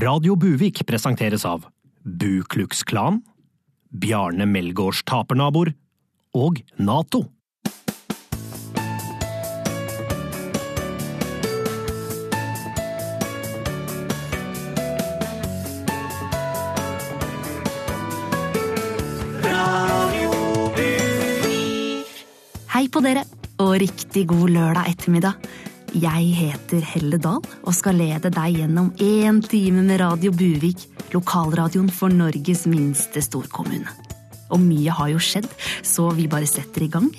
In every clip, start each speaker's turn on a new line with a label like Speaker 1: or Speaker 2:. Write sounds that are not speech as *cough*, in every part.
Speaker 1: Radio Buvik presenteres av Bukluks Klan, Bjarne Melgaards tapernaboer og Nato.
Speaker 2: Hei på dere, og riktig god lørdag ettermiddag. Jeg heter Helle Dahl og skal lede deg gjennom én time med Radio Buvik, lokalradioen for Norges minste storkommune. Og mye har jo skjedd, så vi bare setter i gang.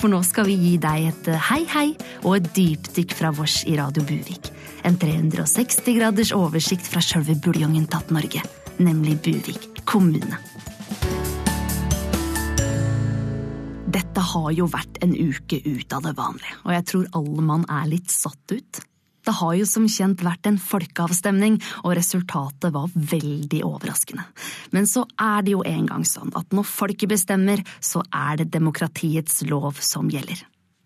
Speaker 2: For nå skal vi gi deg et hei hei og et dypdykk fra vårs i Radio Buvik. En 360 graders oversikt fra sjølve buljongen tatt Norge, nemlig Buvik kommune. Dette har jo vært en uke ut av det vanlige, og jeg tror alle mann er litt satt ut. Det har jo som kjent vært en folkeavstemning, og resultatet var veldig overraskende. Men så er det jo engang sånn at når folket bestemmer, så er det demokratiets lov som gjelder.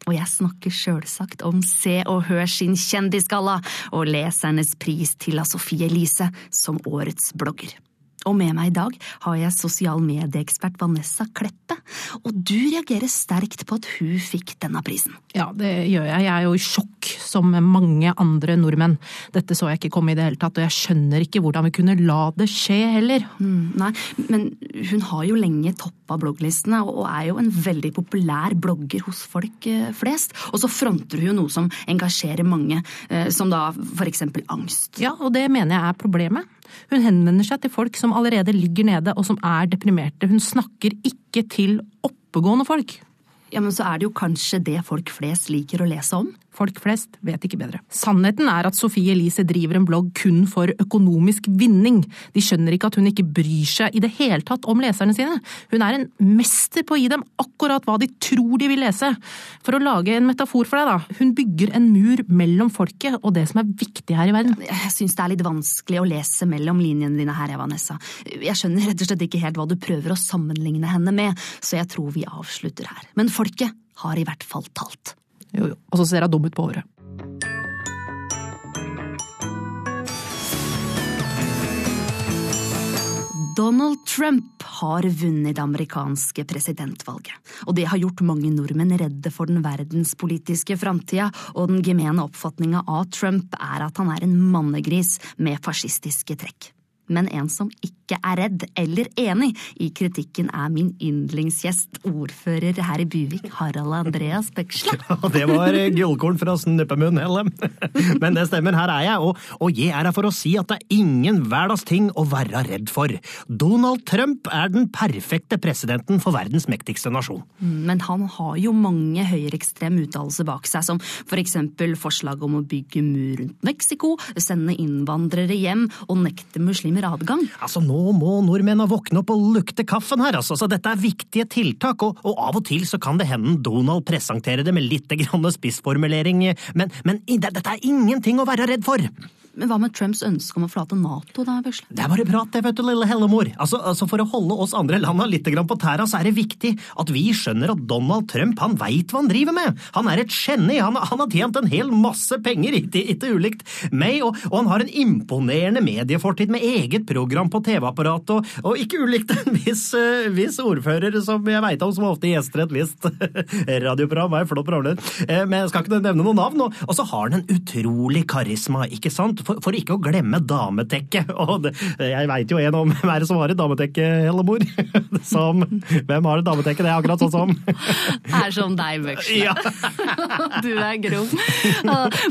Speaker 2: Og jeg snakker sjølsagt om Se og Hør sin Kjendisgalla og lesernes pris til Sofie Elise som årets blogger. Og med meg i dag har jeg sosial medieekspert Vanessa Kleppe, og du reagerer sterkt på at hun fikk denne prisen.
Speaker 3: Ja, det gjør jeg. Jeg er jo i sjokk, som mange andre nordmenn. Dette så jeg ikke komme i det hele tatt, og jeg skjønner ikke hvordan vi kunne la det skje heller.
Speaker 2: Mm, nei, men hun har jo lenge toppa blogglistene, og er jo en veldig populær blogger hos folk eh, flest. Og så fronter hun noe som engasjerer mange, eh, som da for eksempel angst.
Speaker 3: Ja, og det mener jeg er problemet. Hun henvender seg til folk som allerede ligger nede og som er deprimerte. Hun snakker ikke til oppegående folk.
Speaker 2: Ja, men så er det jo kanskje det folk flest liker å lese om?
Speaker 3: Folk flest vet ikke bedre. Sannheten er at Sofie Elise driver en blogg kun for økonomisk vinning. De skjønner ikke at hun ikke bryr seg i det hele tatt om leserne sine. Hun er en mester på å gi dem akkurat hva de tror de vil lese. For å lage en metafor for deg, da. Hun bygger en mur mellom folket og det som er viktig her i verden.
Speaker 2: Jeg syns det er litt vanskelig å lese mellom linjene dine her, Vanessa. Jeg skjønner rett og slett ikke helt hva du prøver å sammenligne henne med, så jeg tror vi avslutter her. Men folket har i hvert fall talt.
Speaker 3: Jo, jo. Og så ser hun dum ut på håret.
Speaker 2: Donald Trump har vunnet det amerikanske presidentvalget, og det har gjort mange nordmenn redde for den verdenspolitiske framtida, og den gemene oppfatninga av Trump er at han er en mannegris med fascistiske trekk men en som ikke er redd eller enig i kritikken, er min yndlingsgjest, ordfører her i Buvik, Harald Andreas Bøksle. *laughs*
Speaker 1: Ja, det var gullkorn fra Snuppemunn, Helle. *laughs* Men det stemmer, her er jeg, og, og jeg er her for å si at det er ingen hverdags ting å være redd for. Donald Trump er den perfekte presidenten for verdens mektigste nasjon.
Speaker 2: Men han har jo mange høyreekstreme uttalelser bak seg, som for eksempel forslag om å bygge mur rundt Mexico, sende innvandrere hjem og nekte muslimer adgang.
Speaker 1: Altså, Nå må nordmennene våkne opp og lukte kaffen her, altså. Så dette er viktige tiltak, og, og av og til så kan det hende Donald presenterer det med litt spissformulering, men, men dette er ingenting å være redd for.
Speaker 2: Men hva med Trumps ønske om å forlate Nato, da, Bøsle?
Speaker 1: Det er bare prat, det, vet du, lille hellemor. Altså, altså, For å holde oss andre landa litt på tæra, så er det viktig at vi skjønner at Donald Trump han veit hva han driver med. Han er et geni. Han, han, har tjent en hel masse penger, ikke, ikke ulikt meg, og, og, han har en imponerende mediefortid med eget program på TV-apparatet, og, og, ikke ulikt en viss, uh, viss ordfører som jeg veit om, som ofte gjester et visst *laughs* radioprogram. Er flott programleder. Uh, men jeg skal ikke nevne noen navn. Og, så har han en utrolig karisma, ikke sant? For, for, ikke å glemme dametekket. *laughs* Og det, jeg veit jo en om hvem er det som har et dametekke, Hellemor. *laughs* Som, hvem har et dametekke? Det er akkurat sånn som *laughs*
Speaker 2: Er som deg, Bøksle. Ja. du er grov.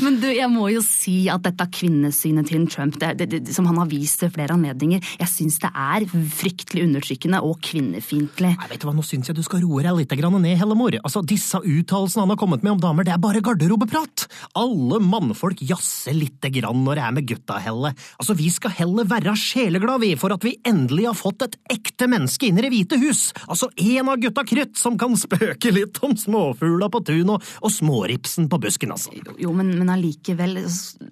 Speaker 2: Men du, jeg må jo si at dette kvinnesynet til Trump, det, det, det, som han har vist ved flere anledninger, jeg syns det er fryktelig undertrykkende og kvinnefiendtlig.
Speaker 1: Vet du hva, nå syns jeg du skal roe deg litt ned, Hellemor. Altså, disse uttalelsene han har kommet med om damer, det er bare garderobeprat. Alle mannfolk jazzer lite grann når det er med gutta, Helle. Altså, vi skal heller være sjeleglade, vi, for at vi endelig har fått et ekte menneske inn i Det hvite hus. Altså, en av gutta krutt som kan spøke litt om småfugla på tun og, og småripsen på busken, altså.
Speaker 2: Jo, men, men allikevel,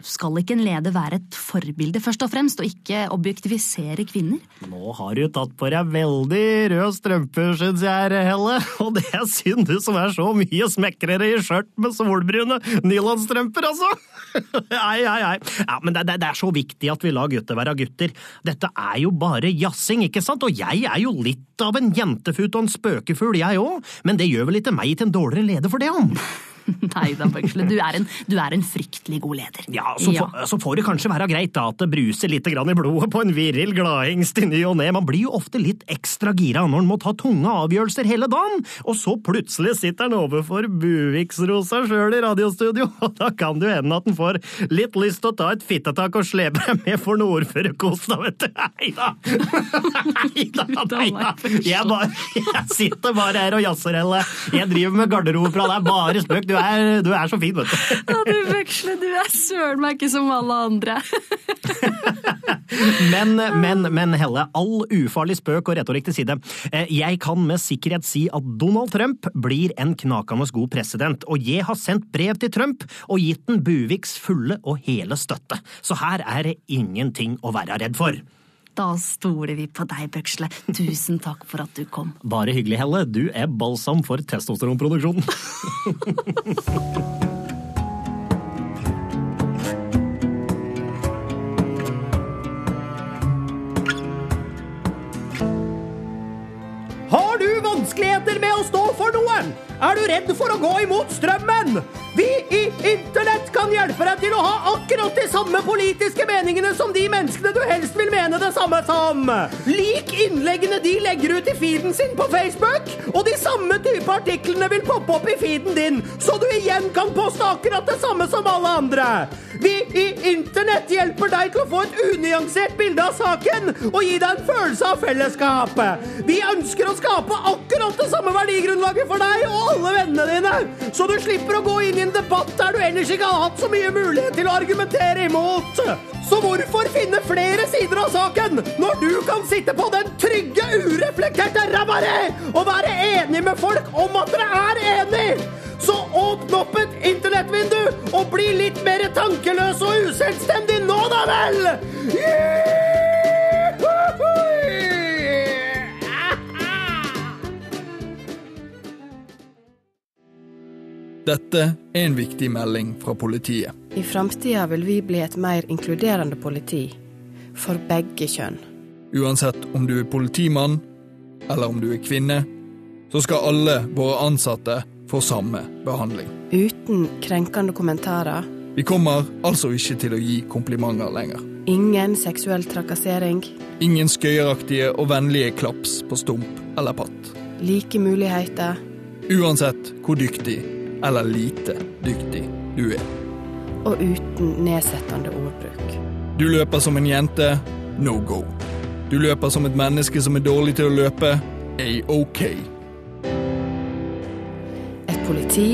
Speaker 2: skal ikke en leder være et forbilde, først og fremst, og ikke objektivisere kvinner?
Speaker 1: Nå har du tatt på deg veldig rød strømpe, syns jeg, Helle. *laughs* Og det er synd, du som er så mye smekrere i skjørt med solbrune nylonstrømper, altså! Ei, ei, ei. Men det, det, det er så viktig at vi lar gutter være gutter. Dette er jo bare jazzing, ikke sant? Og jeg er jo litt av en jentefut og en spøkefugl, jeg òg, men det gjør vel ikke meg til en dårligere leder for det om? *laughs*
Speaker 2: Nei da, Bøksle, du, en- du er en fryktelig god leder.
Speaker 1: Ja, så, Får, så får det kanskje være greit da at det bruser litt grann i blodet på en viril gladhengst i ny og ne. Man blir jo ofte litt ekstra gira når man må ta tunge avgjørelser hele dagen, og så plutselig sitter han overfor Buviksrosa sjøl i radiostudio, *laughs* og da kan det jo hende at han får litt lyst til å ta et fittetak og slepe *laughs* med for noe ordførerkost, da, vet du. Nei da! Nei da, nei da. Jeg, bare, jeg sitter bare her og jazzer, Helle. Jeg driver med garderobe, fra deg, bare spøk. Du er, du er så fin, vet du. *laughs*
Speaker 2: Ja, du Bøksle, du er søren meg ikke som alle andre. *laughs*
Speaker 1: Men, men, men Helle, all ufarlig spøk og retorikk til side. Eh, Jeg kan med sikkerhet si at Donald Trump blir en knakende god president, og jeg har sendt brev til Trump og gitt den Buviks fulle og hele støtte. Så her er det ingenting å være redd for.
Speaker 2: Da stoler vi på deg, Bøksle. Tusen takk for at du kom.
Speaker 1: Bare hyggelig, Helle. Du er balsam for testosteronproduksjonen.
Speaker 4: Har du vanskeligheter med å stå for noe? Er du redd for å gå imot strømmen? Vi i Internett kan hjelpe deg til å ha akkurat de samme politiske meningene som de menneskene du helst vil mene det samme som. Lik innleggene de legger ut i feeden sin på Facebook, og de samme type artiklene vil poppe opp i feeden din, så du igjen kan poste akkurat det samme som alle andre. Vi i Internett hjelper deg til å få et unyansert bilde av saken og gi deg en følelse av fellesskap. Vi ønsker å skape akkurat det samme verdigrunnlaget for deg og alle vennene dine, så du slipper å gå inn i en debatt der du ellers ikke har hatt så mye mulighet til å argumentere imot. Så hvorfor finne flere sider av saken når du kan sitte på den trygge, ureflekterte di og være enig med folk om at dere er enig? Så åpne opp et internettvindu og bli litt mer tankeløs og uselvstendig nå, da vel!
Speaker 5: Dette er en viktig melding fra politiet.
Speaker 6: I framtida vil vi bli et mer inkluderende politi. For begge kjønn.
Speaker 5: Uansett om du er politimann eller om du er kvinne, så skal alle våre ansatte få samme behandling.
Speaker 6: Uten krenkende kommentarer.
Speaker 5: Vi kommer altså ikke til å gi komplimenter lenger.
Speaker 6: Ingen seksuell trakassering.
Speaker 5: Ingen skøyeraktige og vennlige klaps på stump eller patt.
Speaker 6: Like muligheter.
Speaker 5: Uansett hvor dyktig eller lite dyktig du er.
Speaker 6: Og uten nedsettende ordbruk.
Speaker 5: Du løper som en jente, no go. Du løper som et menneske som er dårlig til å løpe, a-ok.
Speaker 6: Et politi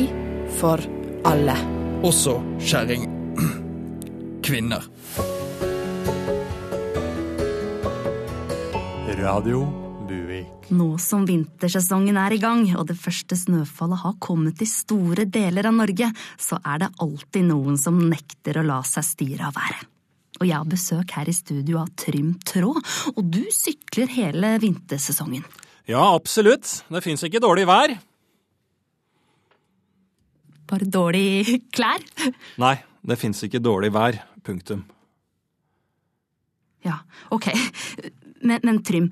Speaker 6: for alle.
Speaker 5: Også kjerring... *clears throat* Kvinner.
Speaker 7: Radio.
Speaker 2: Nå som vintersesongen er i gang, og det første snøfallet har kommet i store deler av Norge, så er det alltid noen som nekter å la seg styre av været. Og jeg har besøk her i studio av Trym Tråd, og du sykler hele vintersesongen.
Speaker 7: Ja, absolutt. Det fins ikke dårlig vær.
Speaker 2: Bare dårlig klær?
Speaker 7: Nei, det fins ikke dårlig vær. Punktum.
Speaker 2: Ja, ok. Men, men Trym,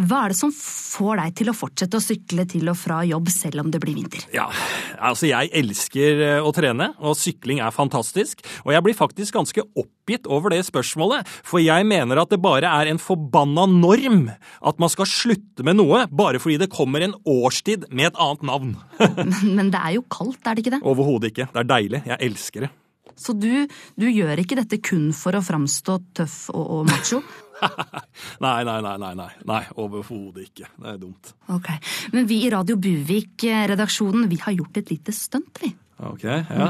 Speaker 2: hva er det som får deg til å fortsette å sykle til og fra jobb selv om det blir vinter?
Speaker 7: Ja, altså jeg elsker eh, å trene, og sykling er fantastisk. Og jeg blir faktisk ganske oppgitt over det spørsmålet, for jeg mener at det bare er en forbanna norm at man skal slutte med noe bare fordi det kommer en årstid med et annet navn. *laughs*
Speaker 2: Men det er jo kaldt, er det ikke det?
Speaker 7: Overhodet ikke. Det er deilig. Jeg elsker det.
Speaker 2: Så du, du gjør ikke dette kun for å framstå tøff og, og macho? *laughs*
Speaker 7: Nei, nei, nei, nei, nei. nei Overhodet ikke. Det er dumt.
Speaker 2: Ok, Men vi i Radio Buvik-redaksjonen vi har gjort et lite stunt, vi.
Speaker 7: Ok, ja.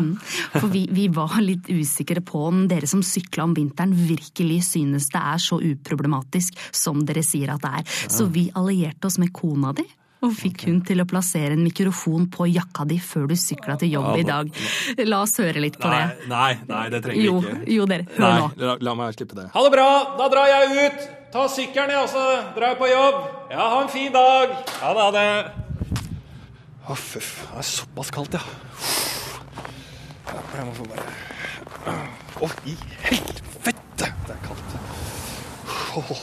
Speaker 2: For vi, vi var litt usikre på om dere som sykla om vinteren virkelig synes det er så uproblematisk som dere sier at det er. Så vi allierte oss med kona di. Og fikk hun til å plassere en mikrofon på jakka di før du sykla til jobb i dag. La oss høre litt på
Speaker 7: Nei,
Speaker 2: det.
Speaker 7: nei, nei, det trenger vi ikke.
Speaker 2: jo, dere. Hør
Speaker 7: Nei,
Speaker 2: nå.
Speaker 7: la, la meg slippe det. Ha det bra! Da drar jeg ut. Ta sykkelen, jeg, også. drar på jobb. Ja, ha en fin dag. Ha det, ha det. Å, fuff. Det er såpass kaldt, ja. jeg må få bare Å, i helvete! Det er kaldt. Oh,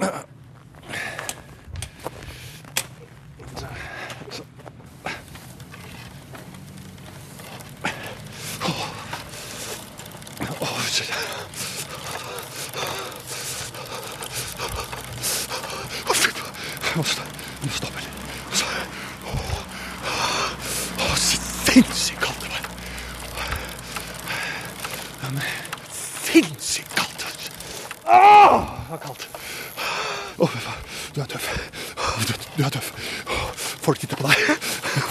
Speaker 7: må sta- jeg må stoppe litt. Så- Å, sinnssykt kaldt det var. Sinnssykt kaldt. Åh, det var kaldt. Å. Du er tøff. Du, du er tøff. Folk titter på deg.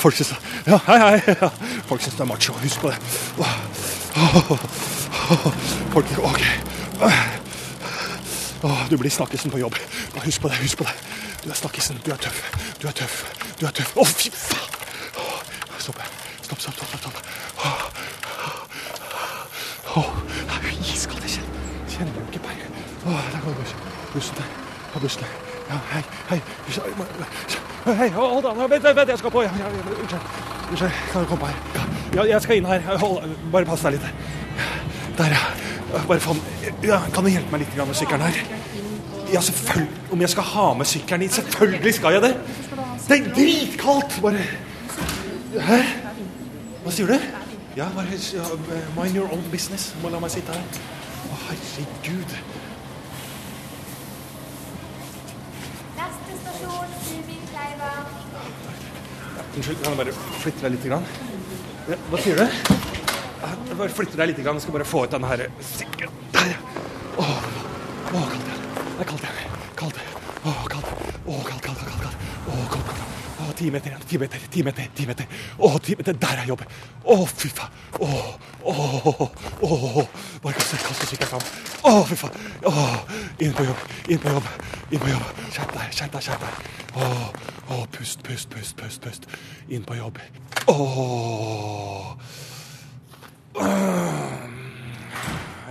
Speaker 7: Folk syns Ja, hei, hei. Folk syns du er macho. Husk på det. Åh. Åh. Folk OK. Du blir snakkisen på jobb. Bare Husk på det. husk på det. Du er snakkisen. Du er tøff. Du er tøff. Du er tøff. Å, fy faen! Stopp. Stopp, stopp, stopp. stopp, det er jo iskaldt. Jeg kjenner, jo ikke. Åh, der kommer bussen. Der. Ja, bussen. Ja, hei, hei. Hei, hold an. Vent, vent, vent, jeg skal på. Unnskyld. Unnskyld. Kan du komme på her? Ja, jeg skal inn her. Hold, bare pass deg litt. Der, ja. Bare faen ja, Kan du hjelpe meg litt med sykkelen her? Ja, selvfølgelig. Om jeg skal ha med sykkelen hit? Selvfølgelig skal jeg det! Det er dritkaldt! Bare Hæ? Hva sier du? Ja, bare ja, mind your own business. Må la meg sitte her. Å, herregud.
Speaker 8: Neste stasjon.
Speaker 7: Unnskyld, kan jeg bare flytte deg litt? Grann? Ja, Hva sier du? Jeg Bare flytte deg litt. Jeg skal bare få ut denne her sykkelen. Der, ja. Å, å, kaldt. Det er kaldt. ja. Kaldt. Å, kaldt. Å, kaldt, kaldt, kaldt. kaldt. Å, kaldt, kaldt. Å, ti meter igjen. Ti meter, ti meter, ti meter. Å, ti meter. Der er jobb. Å, fy faen. Å, å, å. Bare kast kast sykkelen fram. Å, fy faen. Å, inn på jobb. Inn på jobb. Inn på jobb. Skjerp deg, skjerp deg, skjerp deg. Å, å, pust, pust, pust, pust, pust. Inn på jobb. Å.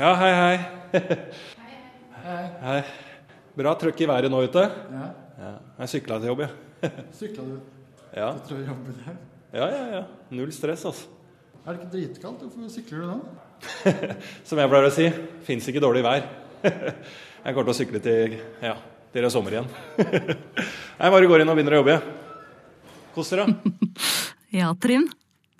Speaker 7: Ja, hei, hei. Hei. Bra trøkk i været nå ute.
Speaker 9: Ja.
Speaker 7: Ja, jeg sykla til jobb, jeg. *laughs*
Speaker 9: Sykla du
Speaker 7: Ja.
Speaker 9: etter å jobbe der?
Speaker 7: ja, ja, ja. Null stress, altså.
Speaker 9: Er det ikke dritkaldt? Hvorfor sykler du da? *laughs*
Speaker 7: Som jeg pleier å si, fins ikke dårlig vær. *laughs* Jeg kommer til å sykle til ja, til det er sommer igjen. Jeg bare går inn og begynner å jobbe. jeg. Kos dere.
Speaker 2: Ja, Trym.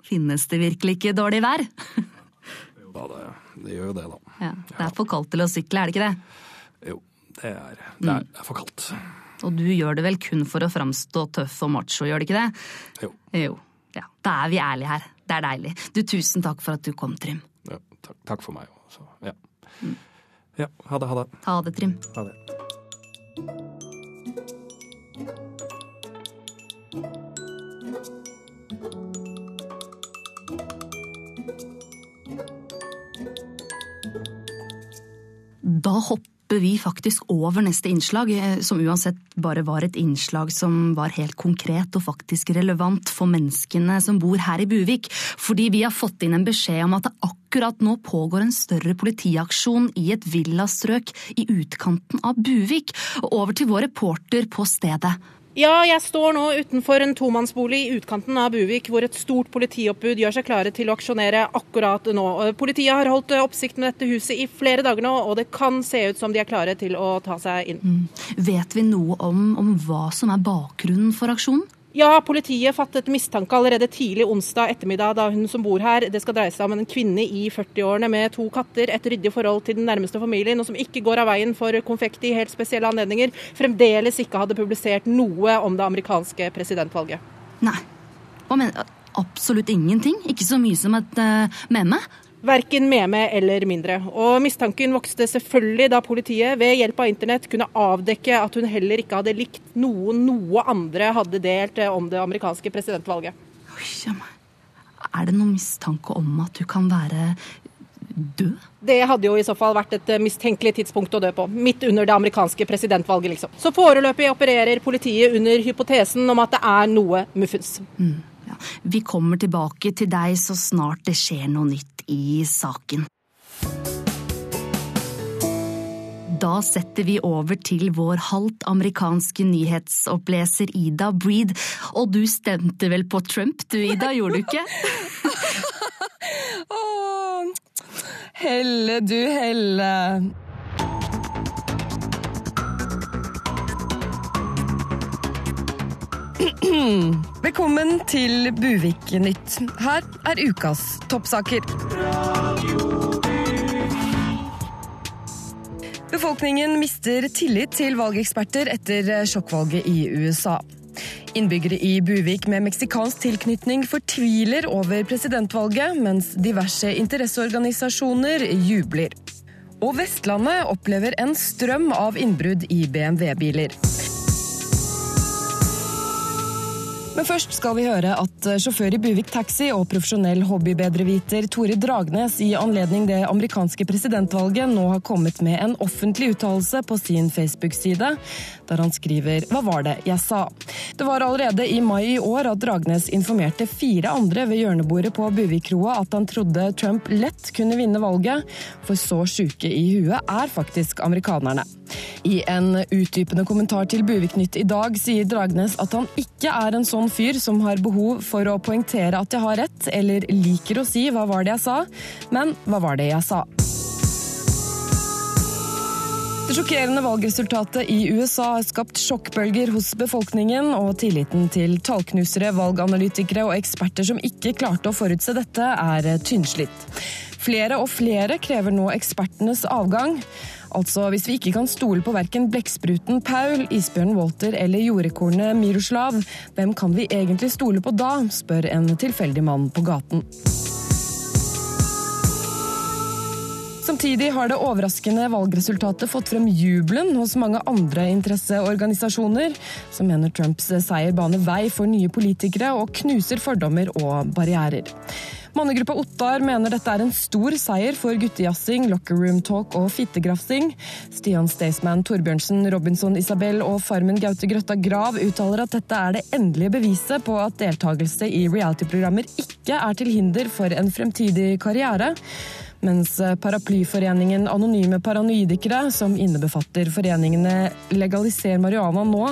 Speaker 2: Finnes det virkelig ikke dårlig vær?
Speaker 7: Ja, det, det gjør jo det, da.
Speaker 2: Ja, det er for kaldt til å sykle, er det ikke det?
Speaker 7: Jo, det er, det er, det er for kaldt.
Speaker 2: Og du gjør det vel kun for å framstå tøff og macho, gjør det ikke det?
Speaker 7: Jo.
Speaker 2: Jo. Ja, da er vi ærlige her. Det er deilig. Du, tusen takk for at du kom, Trym.
Speaker 7: Ja, takk, takk for meg. Også. Ja. ja, ha det, ha det.
Speaker 2: Ha det, Trym.
Speaker 7: Ha det.
Speaker 2: Da hopper vi faktisk over neste innslag, eh, som uansett bare var et innslag som var helt konkret og faktisk relevant for menneskene som bor her i Buvik. Fordi vi har fått inn en beskjed om at det akkurat nå pågår en større politiaksjon i et villastrøk i utkanten av Buvik. Over til vår reporter på stedet.
Speaker 3: Ja, jeg står nå utenfor en tomannsbolig i utkanten av Buvik, hvor et stort politioppbud gjør seg klare til å aksjonere akkurat nå. Politiet har holdt oppsikt med dette huset i flere dager nå, og det kan se ut som de er klare til å ta seg inn.
Speaker 2: Vet vi noe om, om hva som er bakgrunnen for aksjonen?
Speaker 3: Ja, politiet fattet mistanke allerede tidlig onsdag ettermiddag da hun som bor her. Det skal dreie seg om en kvinne i 40-årene med to katter, et ryddig forhold til den nærmeste familien, og som ikke går av veien for konfekt i helt spesielle anledninger, fremdeles ikke hadde publisert noe om det amerikanske presidentvalget.
Speaker 2: Nei. Hva mener Absolutt ingenting? Ikke så mye som et uh, meme?
Speaker 3: Verken meme eller mindre. Og mistanken vokste selvfølgelig da politiet ved hjelp av internett kunne avdekke at hun heller ikke hadde likt noe noe andre hadde delt eh, om det amerikanske presidentvalget.
Speaker 2: Er det noen mistanke om at du kan være død?
Speaker 3: Det hadde jo i så fall vært et eh, mistenkelig tidspunkt å dø på. Midt under det amerikanske presidentvalget, liksom. Så foreløpig opererer politiet under hypotesen om at det er noe muffens.
Speaker 2: Mm, ja. Vi kommer tilbake til deg så snart det skjer noe nytt i saken. Da setter vi over til vår halvt amerikanske nyhetsoppleser Ida Breed. Og du stemte vel på Trump du, Ida, gjorde du ikke? *laughs*
Speaker 10: Helle, du Helle. Velkommen til Buvik-nytt. Her er ukas toppsaker. Befolkningen mister tillit til valgeksperter etter sjokkvalget i USA. Innbyggere i Buvik med meksikansk tilknytning fortviler over presidentvalget, mens diverse interesseorganisasjoner jubler. Og Vestlandet opplever en strøm av innbrudd i BMW-biler. Men først skal vi høre at sjåfør i Buvik Taxi og profesjonell hobbybedreviter Tore Dragnes i anledning det amerikanske presidentvalget nå har kommet med en offentlig uttalelse på sin Facebook-side, der han skriver Hva var det jeg sa? Det var allerede i mai i år at Dragnes informerte fire andre ved hjørnebordet på Buvikkroa at han trodde Trump lett kunne vinne valget, for så sjuke i huet er faktisk amerikanerne. I en utdypende kommentar til Buvik-nytt i dag sier Dragnes at han ikke er en sånn fyr som har behov for å poengtere at jeg har rett, eller liker å si 'hva var det jeg sa', men 'hva var det jeg sa'? Det sjokkerende valgresultatet i USA har skapt sjokkbølger hos befolkningen, og tilliten til tallknusere, valganalytikere og eksperter som ikke klarte å forutse dette, er tynnslitt. Flere og flere krever nå ekspertenes avgang. Altså, hvis vi ikke kan stole på verken blekkspruten Paul, isbjørnen Walter eller jordekornet Miroslav, hvem kan vi egentlig stole på da, spør en tilfeldig mann på gaten. Samtidig har det overraskende valgresultatet fått frem jubelen hos mange andre interesseorganisasjoner, som mener Trumps seier baner vei for nye politikere og knuser fordommer og barrierer. Mannegruppa Ottar mener dette er en stor seier for guttejazzing, locker room talk og fittegrafsing. Stian Staysman Torbjørnsen, Robinson Isabel og Farmen Gaute Grøtta Grav uttaler at dette er det endelige beviset på at deltakelse i reality-programmer ikke er til hinder for en fremtidig karriere mens paraplyforeningen Anonyme paranoidikere, som innebefatter foreningene Legaliser marihuana nå,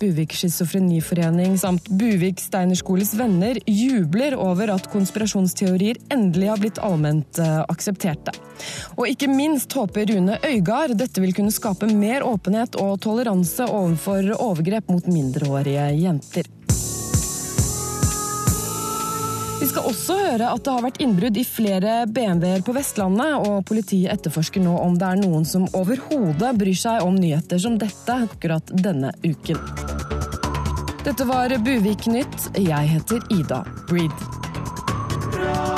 Speaker 10: Buvik schizofreniforening samt Buvik Steinerskoles venner, jubler over at konspirasjonsteorier endelig har blitt allment aksepterte. Og ikke minst håper Rune Øygard dette vil kunne skape mer åpenhet og toleranse overfor overgrep mot mindreårige jenter. Vi skal også høre at det har vært innbrudd i flere BMW-er på Vestlandet, og politiet etterforsker nå om det er noen som overhodet bryr seg om nyheter som dette akkurat denne uken. Dette var Buvik Nytt. Jeg heter Ida Breed.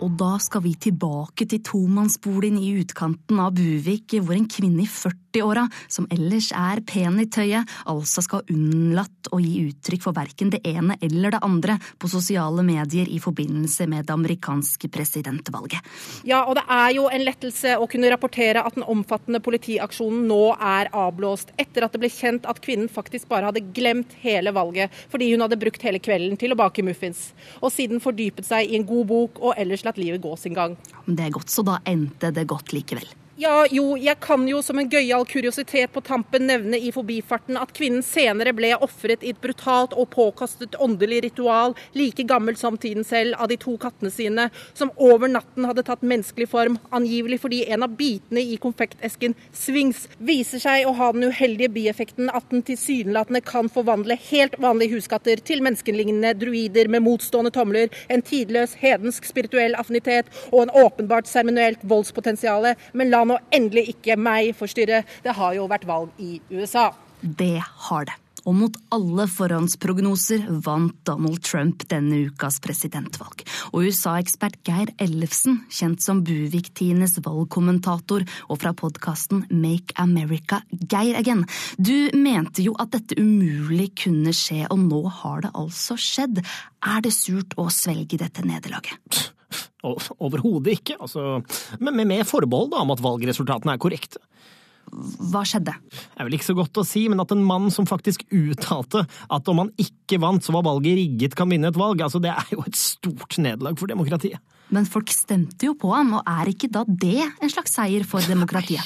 Speaker 2: Og da skal vi tilbake til tomannsboligen i utkanten av Buvik, hvor en kvinne i 40-åra, som ellers er pen i tøyet, altså skal ha unnlatt å gi uttrykk for verken det ene eller det andre på sosiale medier i forbindelse med det amerikanske presidentvalget.
Speaker 3: Ja, og det er jo en lettelse å kunne rapportere at den omfattende politiaksjonen nå er avblåst, etter at det ble kjent at kvinnen faktisk bare hadde glemt hele valget fordi hun hadde brukt hele kvelden til å bake muffins, og siden fordypet seg i en god bok og ellers latt livet går sin gang.
Speaker 2: Det er godt, så da endte det godt likevel.
Speaker 3: Ja, jo, jeg kan jo som en gøyal kuriositet på tampen nevne i forbifarten at kvinnen senere ble ofret i et brutalt og påkastet åndelig ritual, like gammelt som tiden selv, av de to kattene sine, som over natten hadde tatt menneskelig form, angivelig fordi en av bitene i konfektesken Swings viser seg å ha den uheldige bieffekten at den tilsynelatende kan forvandle helt vanlige huskatter til menneskelignende druider med motstående tomler, en tidløs hedensk spirituell affinitet og en åpenbart seremonielt voldspotensial. Men la nå endelig ikke meg forstyrre. Det har jo vært valg i USA.
Speaker 2: Det har det. Og mot alle forhåndsprognoser vant Donald Trump denne ukas presidentvalg. Og USA-ekspert Geir Ellefsen, kjent som Buvik-Tines valgkommentator, og fra podkasten Make America Geir Again, du mente jo at dette umulig kunne skje, og nå har det altså skjedd. Er det surt å svelge dette nederlaget?
Speaker 1: Overhodet ikke, altså, men med, med forbehold da, om at valgresultatene er korrekte.
Speaker 2: Hva skjedde?
Speaker 1: Det er vel ikke så godt å si, men at en mann som faktisk uttalte at om han ikke vant, så var valget rigget, kan vinne et valg, altså det er jo et stort nederlag for demokratiet.
Speaker 2: Men folk stemte jo på ham, og er ikke da det en slags seier for demokratiet?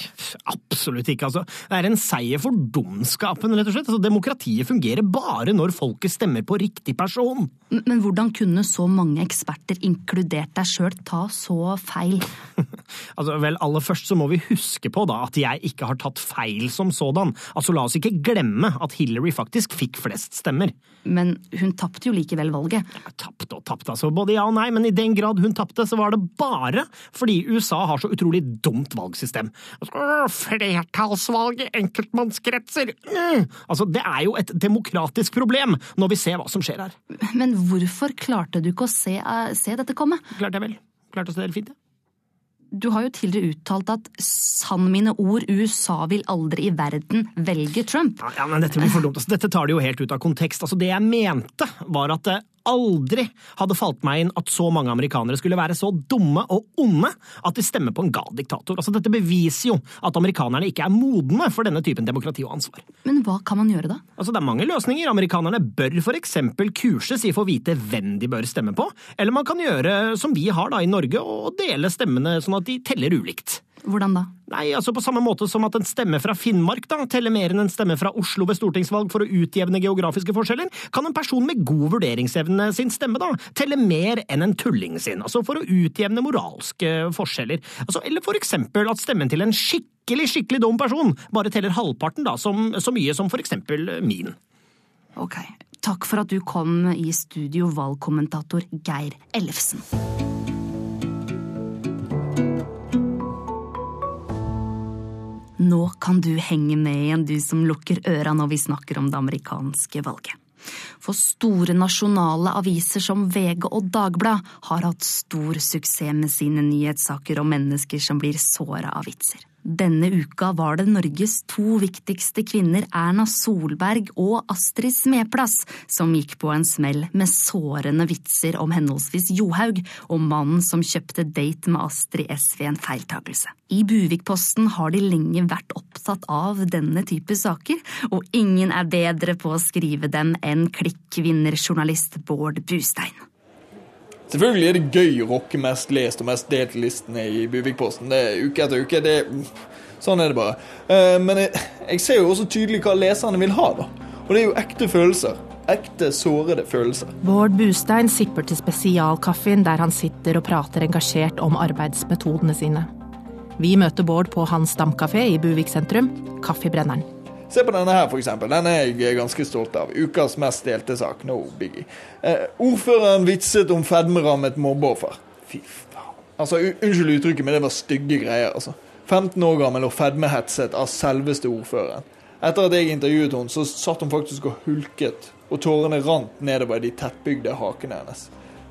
Speaker 1: Absolutt ikke, altså. Det er en seier for dumskapen, rett og slett. Altså, demokratiet fungerer bare når folket stemmer på riktig person.
Speaker 2: Men hvordan kunne så mange eksperter, inkludert deg sjøl, ta så feil? *laughs*
Speaker 1: altså, vel, aller først så må vi huske på da at jeg ikke har tatt feil som sådan. Altså, la oss ikke glemme at Hillary faktisk fikk flest stemmer.
Speaker 2: Men hun tapte jo likevel valget.
Speaker 1: Tapte og tapte, altså. Både ja og nei, men i den grad hun tapte, så var det bare fordi USA har så utrolig dumt valgsystem. Altså, flertallsvalg i enkeltmannskretser! Mm. Altså, det er jo et demokratisk problem, når vi ser hva som skjer her.
Speaker 2: Men hvorfor klarte du ikke å se, uh, se dette komme?
Speaker 1: Klarte jeg vel. Klarte å se det fint, ja.
Speaker 2: Du har jo tidligere uttalt at sann mine ord, USA vil aldri i verden velge Trump.
Speaker 1: Ja, ja men Dette blir for dumt. Altså, dette tar det jo helt ut av kontekst. Altså, det jeg mente, var at det aldri hadde falt meg inn at så mange amerikanere skulle være så dumme og onde at de stemmer på en gal diktator. Altså, dette beviser jo at amerikanerne ikke er modne for denne typen demokrati og ansvar.
Speaker 2: Men hva kan man gjøre da?
Speaker 1: Altså, Det er mange løsninger. Amerikanerne bør for eksempel kurses i å få vite hvem de bør stemme på, eller man kan gjøre som vi har da i Norge, og dele stemmene sånn at de teller ulikt.
Speaker 2: Hvordan da?
Speaker 1: Nei, altså På samme måte som at en stemme fra Finnmark da, teller mer enn en stemme fra Oslo ved stortingsvalg for å utjevne geografiske forskjeller, kan en person med god vurderingsevne sin stemme da telle mer enn en tulling sin, altså for å utjevne moralske forskjeller. Altså, eller for eksempel at stemmen til en skikkelig, skikkelig dum person bare teller halvparten da, som, så mye som for eksempel min.
Speaker 2: Ok, takk for at du kom i studio, valgkommentator Geir Ellefsen. Nå kan du henge med igjen, du som lukker øra når vi snakker om det amerikanske valget. For store nasjonale aviser som VG og Dagblad har hatt stor suksess med sine nyhetssaker om mennesker som blir såra av vitser. Denne uka var det Norges to viktigste kvinner, Erna Solberg og Astrid Smeplass, som gikk på en smell med sårende vitser om henholdsvis Johaug og mannen som kjøpte date med Astrid S ved en feiltakelse. I Buvikposten har de lenge vært opptatt av denne type saker, og ingen er bedre på å skrive dem enn klikkvinnerjournalist Bård Bustein.
Speaker 5: Selvfølgelig er det gøy å rocke mest lest og mest delt listene i Buvikposten. Det er uke etter uke. Det, sånn er det bare. Eh, men jeg, jeg, ser jo også tydelig hva leserne vil ha, da. Og det er jo ekte følelser. Ekte, sårede følelser.
Speaker 3: Bård Bustein sipper til spesialkaffen der han sitter og prater engasjert om arbeidsmetodene sine. Vi møter Bård på hans stamkafé i Buvik sentrum, Kaffebrenneren.
Speaker 5: Se på denne her, f.eks. Den er jeg ganske stolt av. Ukas mest delte sak. No biggie. Eh, ordføreren vitset om fedmerammet mobbeoffer. Fy faen. Altså, Unnskyld uttrykket, men det var stygge greier. altså. 15 år gammel og fedmehetset av selveste ordføreren. Etter at jeg intervjuet henne, så satt hun faktisk og hulket, og tårene rant nedover de tettbygde hakene hennes.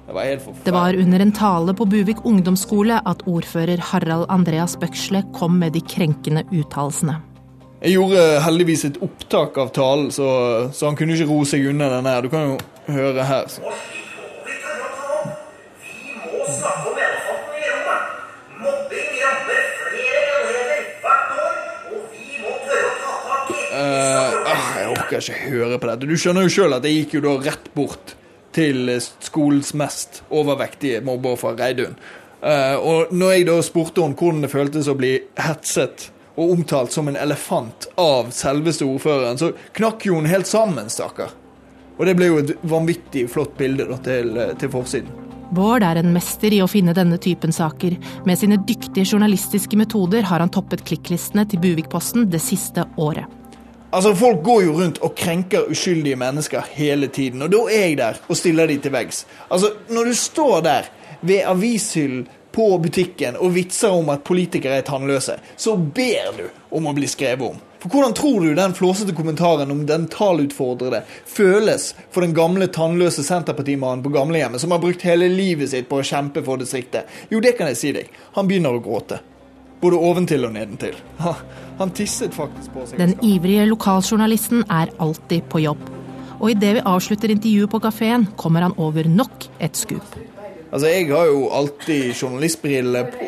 Speaker 5: Det var helt.
Speaker 3: Det var under en tale på Buvik ungdomsskole at ordfører Harald Andreas Bøksle kom med de krenkende uttalelsene.
Speaker 5: Jeg gjorde heldigvis et opptak av talen, så, så han kunne ikke ro seg unna den her. Du kan jo høre her. Så. Uh, jeg orker ikke høre på dette. Du skjønner jo sjøl at jeg gikk jo da rett bort til skolens mest overvektige mobber fra Reidun. Uh, og når jeg da spurte henne hvordan det føltes å bli hetset og omtalt som en elefant av selveste ordføreren, så knakk jo hun helt sammen, stakkar. Og det ble jo et vanvittig flott bilde da, til, til forsiden.
Speaker 3: Bård er en mester i å finne denne typen saker. Med sine dyktige journalistiske metoder har han toppet klikklistene til Buvikposten det siste året.
Speaker 5: Altså, Folk går jo rundt og krenker uskyldige mennesker hele tiden, og da er jeg der og stiller de til veggs. Altså, når du står der ved avishyllen på butikken og vitser om at politikere er tannløse, så ber du om å bli skrevet om. For Hvordan tror du den flåsete kommentaren om dentalutfordrede føles for den gamle tannløse Senterpartimannen på gamlehjemmet som har brukt hele livet sitt på å kjempe for distriktet? Jo, det kan jeg si deg. Han begynner å gråte. Både oventil og nedentil. Han tisset faktisk på seg.
Speaker 3: Den ivrige lokaljournalisten er alltid på jobb. Og idet vi avslutter intervjuet på kafeen, kommer han over nok et skup.
Speaker 5: Altså, jeg har jo alltid journalistbriller på.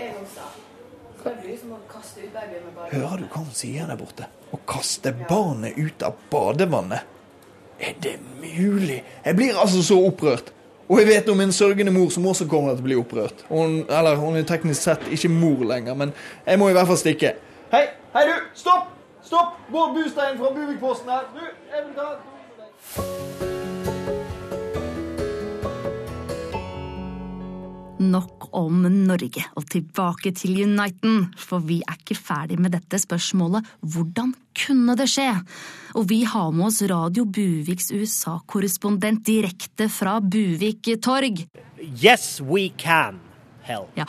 Speaker 5: Hører du hva hun sier der borte? Å kaste barnet ut av badevannet? Er det mulig? Jeg blir altså så opprørt. Og jeg vet om en sørgende mor som også kommer til å bli opprørt. Hun, eller hun er teknisk sett ikke mor lenger, men jeg må i hvert fall stikke. Hei, hei du! Stopp! Stopp! Bård Bustein fra Buvikposten her. Du, jeg vil ta
Speaker 2: Nok om Norge, og tilbake til Uniten, for vi er ikke ferdig med dette spørsmålet hvordan kunne det skje? Og vi har med oss Radio Buviks USA-korrespondent direkte fra Buvik torg.
Speaker 1: Yes, we can.
Speaker 2: Ja,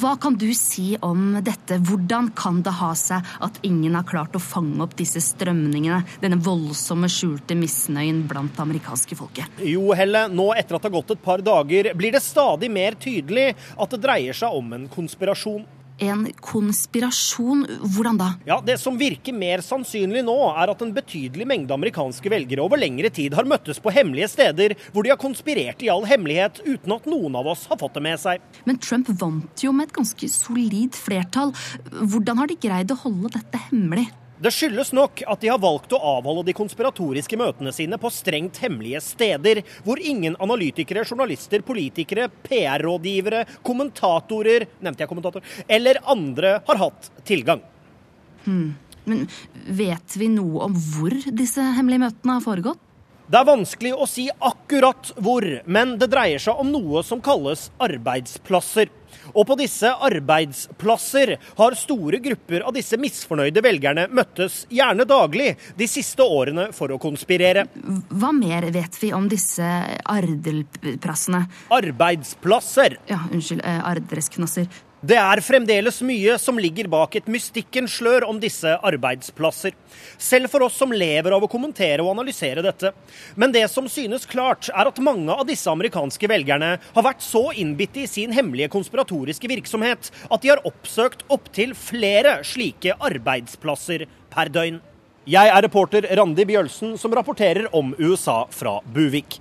Speaker 2: Hva kan du si om dette? Hvordan kan det ha seg at ingen har klart å fange opp disse strømningene, denne voldsomme skjulte misnøyen blant det amerikanske folket?
Speaker 1: Jo, Helle, nå etter at det har gått et par dager, blir det stadig mer tydelig at det dreier seg om en konspirasjon.
Speaker 2: En konspirasjon? Hvordan da?
Speaker 1: Ja, Det som virker mer sannsynlig nå, er at en betydelig mengde amerikanske velgere over lengre tid har møttes på hemmelige steder hvor de har konspirert i all hemmelighet uten at noen av oss har fått det med seg.
Speaker 2: Men Trump vant jo med et ganske solid flertall. Hvordan har de greid å holde dette hemmelig?
Speaker 1: Det skyldes nok at de har valgt å avholde de konspiratoriske møtene sine på strengt hemmelige steder, hvor ingen analytikere, journalister, politikere, PR-rådgivere, kommentatorer nevnte jeg kommentator, eller andre har hatt tilgang.
Speaker 2: Hmm. Men vet vi noe om hvor disse hemmelige møtene har foregått?
Speaker 1: Det er vanskelig å si akkurat hvor, men det dreier seg om noe som kalles arbeidsplasser. Og på disse arbeidsplasser har store grupper av disse misfornøyde velgerne møttes gjerne daglig de siste årene for å konspirere.
Speaker 2: Hva mer vet vi om disse ardelplassene?
Speaker 1: Arbeidsplasser.
Speaker 2: Ja, unnskyld, eh, ardresknasser.
Speaker 1: Det er fremdeles mye som ligger bak et mystikkens slør om disse arbeidsplasser. Selv for oss som lever av å kommentere og analysere dette. Men det som synes klart, er at mange av disse amerikanske velgerne har vært så innbitte i sin hemmelige konspiratoriske virksomhet at de har oppsøkt opptil flere slike arbeidsplasser per døgn. Jeg er reporter Randi Bjølsen, som rapporterer om USA fra Buvik.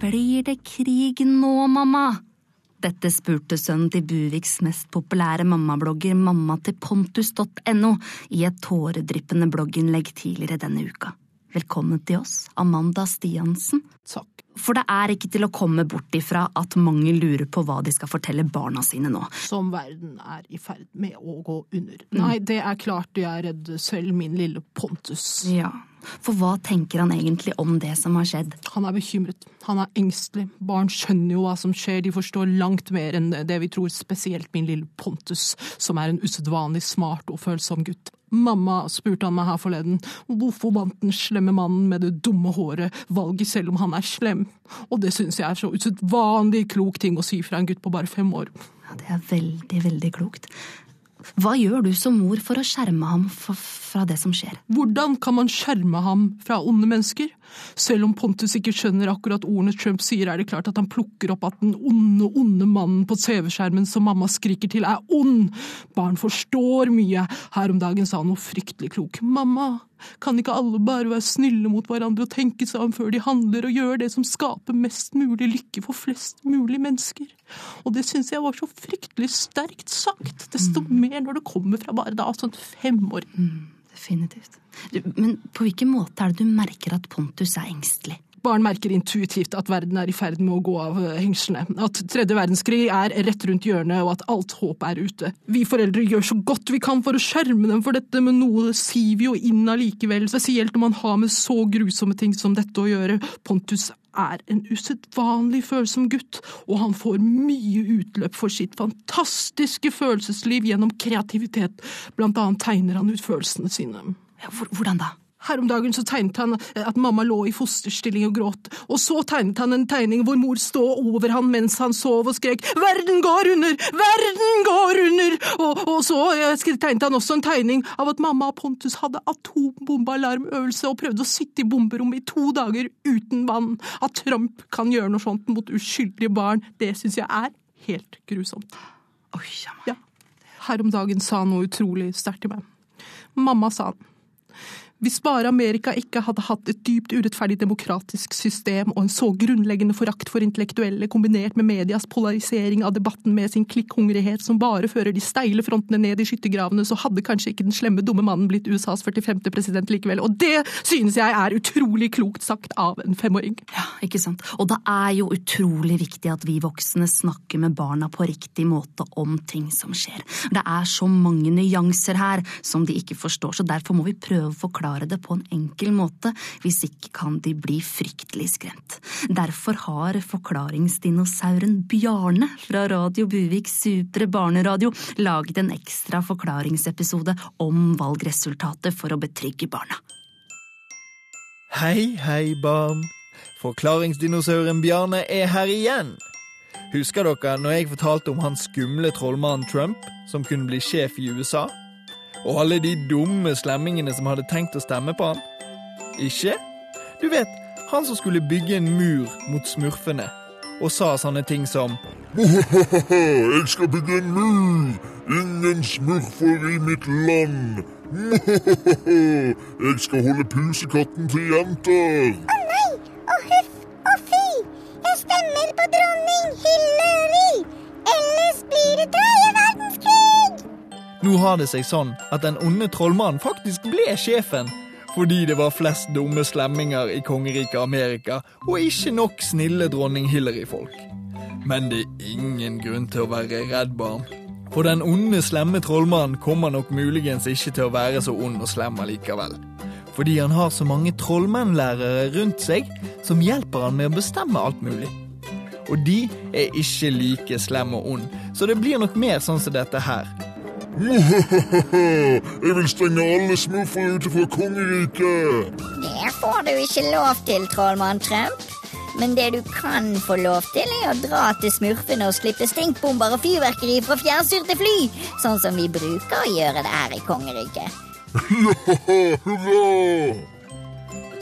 Speaker 2: Blir det krig nå, mamma? Dette spurte sønnen til Buviks mest populære mammablogger mamma til pontus.no i et tåredryppende blogginnlegg tidligere denne uka. Velkommen til oss, Amanda Stiansen.
Speaker 3: Takk.
Speaker 2: For det er ikke til å komme bort ifra at mange lurer på hva de skal fortelle barna sine nå.
Speaker 3: Som verden er i ferd med å gå under. Nei, det er klart jeg er redd selv, min lille Pontus.
Speaker 2: Ja, for hva tenker han egentlig om det som har skjedd?
Speaker 3: Han er bekymret. Han er engstelig. Barn skjønner jo hva som skjer, de forstår langt mer enn det vi tror, spesielt min lille Pontus, som er en usedvanlig smart og følsom gutt. Mamma, spurte han meg her forleden, hvorfor vant den slemme mannen med det dumme håret valget selv om han er slem? Og det syns jeg er så usedvanlig klok ting å si fra en gutt på bare fem år.
Speaker 2: Ja, det er veldig, veldig klokt. Hva gjør du som mor for å skjerme ham fra det som skjer?
Speaker 3: Hvordan kan man skjerme ham fra onde mennesker? Selv om Pontus ikke skjønner akkurat ordene Trump sier, er det klart at han plukker opp at den onde, onde mannen på CV-skjermen som mamma skriker til, er ond. Barn forstår mye. Her om dagen sa han noe fryktelig klok. Mamma, kan ikke alle bare være snille mot hverandre og tenke seg om før de handler, og gjøre det som skaper mest mulig lykke for flest mulig mennesker? Og det syns jeg var så fryktelig sterkt sagt, desto mm. mer når det kommer fra bare da sånn fem år.
Speaker 2: Mm, definitivt. Du, men på hvilken måte er det du merker at Pontus er engstelig?
Speaker 3: Barn merker intuitivt at verden er i ferd med å gå av hengslene, at tredje verdenskrig er rett rundt hjørnet og at alt håp er ute. Vi foreldre gjør så godt vi kan for å skjerme dem for dette, men noe siver jo inn allikevel, spesielt når man har med så grusomme ting som dette å gjøre. Pontus er en usedvanlig følsom gutt, og han får mye utløp for sitt fantastiske følelsesliv gjennom kreativitet, blant annet tegner han ut følelsene sine.
Speaker 2: Hvordan da?
Speaker 3: Her om dagen så tegnet han at mamma lå i fosterstilling og gråt, og så tegnet han en tegning hvor mor stod over han mens han sov og skrek 'Verden går under! Verden går under!' Og, og så tegnet han også en tegning av at mamma og Pontus hadde atombombealarmøvelse og prøvde å sitte i bomberommet i to dager uten vann. At Trump kan gjøre noe sånt mot uskyldige barn, det syns jeg er helt grusomt.
Speaker 2: Oi,
Speaker 3: ja. Her om dagen sa han noe utrolig sterkt til meg. Mamma sa han. Hvis bare Amerika ikke hadde hatt et dypt urettferdig demokratisk system og en så grunnleggende forakt for intellektuelle kombinert med medias polarisering av debatten med sin klikkhungrighet som bare fører de steile frontene ned i skyttergravene, så hadde kanskje ikke den slemme, dumme mannen blitt USAs 45. president likevel. Og det synes jeg er utrolig klokt sagt av en femåring.
Speaker 2: Ja, ikke sant. Og det er jo utrolig viktig at vi voksne snakker med barna på riktig måte om ting som skjer. Det er så mange nyanser her som de ikke forstår, så derfor må vi prøve å forklare det på en enkel måte, hvis ikke kan de bli fryktelig skremt. Derfor har forklaringsdinosauren Bjarne fra Radio Buvik Supre Barneradio laget en ekstra forklaringsepisode om valgresultatet for å betrygge barna.
Speaker 5: Hei, hei, barn. Forklaringsdinosauren Bjarne er her igjen. Husker dere når jeg fortalte om han skumle trollmannen Trump, som kunne bli sjef i USA? Og alle de dumme slemmingene som hadde tenkt å stemme på han? Ikke? Du vet, han som skulle bygge en mur mot smurfene, og sa sånne ting som
Speaker 11: Jeg skal bygge en mur! Ingen smurfer i mitt land! Jeg skal holde pusekatten til jenter!
Speaker 12: Å nei! Å huff! Å fy! Jeg stemmer på dronning Hillary! Ellers blir det tredje verdenskrig!
Speaker 5: Nå har det seg sånn at den onde trollmannen faktisk ble sjefen. Fordi det var flest dumme slemminger i kongeriket Amerika, og ikke nok snille dronning Hillary-folk. Men det er ingen grunn til å være redd, barn. For den onde, slemme trollmannen kommer nok muligens ikke til å være så ond og slem allikevel. Fordi han har så mange trollmennlærere rundt seg som hjelper han med å bestemme alt mulig. Og de er ikke like slemme og ond, så det blir nok mer sånn som dette her.
Speaker 11: Jeg vil stenge alle smurfer ute fra kongeriket!
Speaker 12: Det får du ikke lov til, trollmann Trump. Men det du kan få lov til, er å dra til smurfene og slippe stinkbomber og fyrverkeri fra fjernstyrte fly, sånn som vi bruker å gjøre det her i kongeriket.
Speaker 11: Ja, hurra!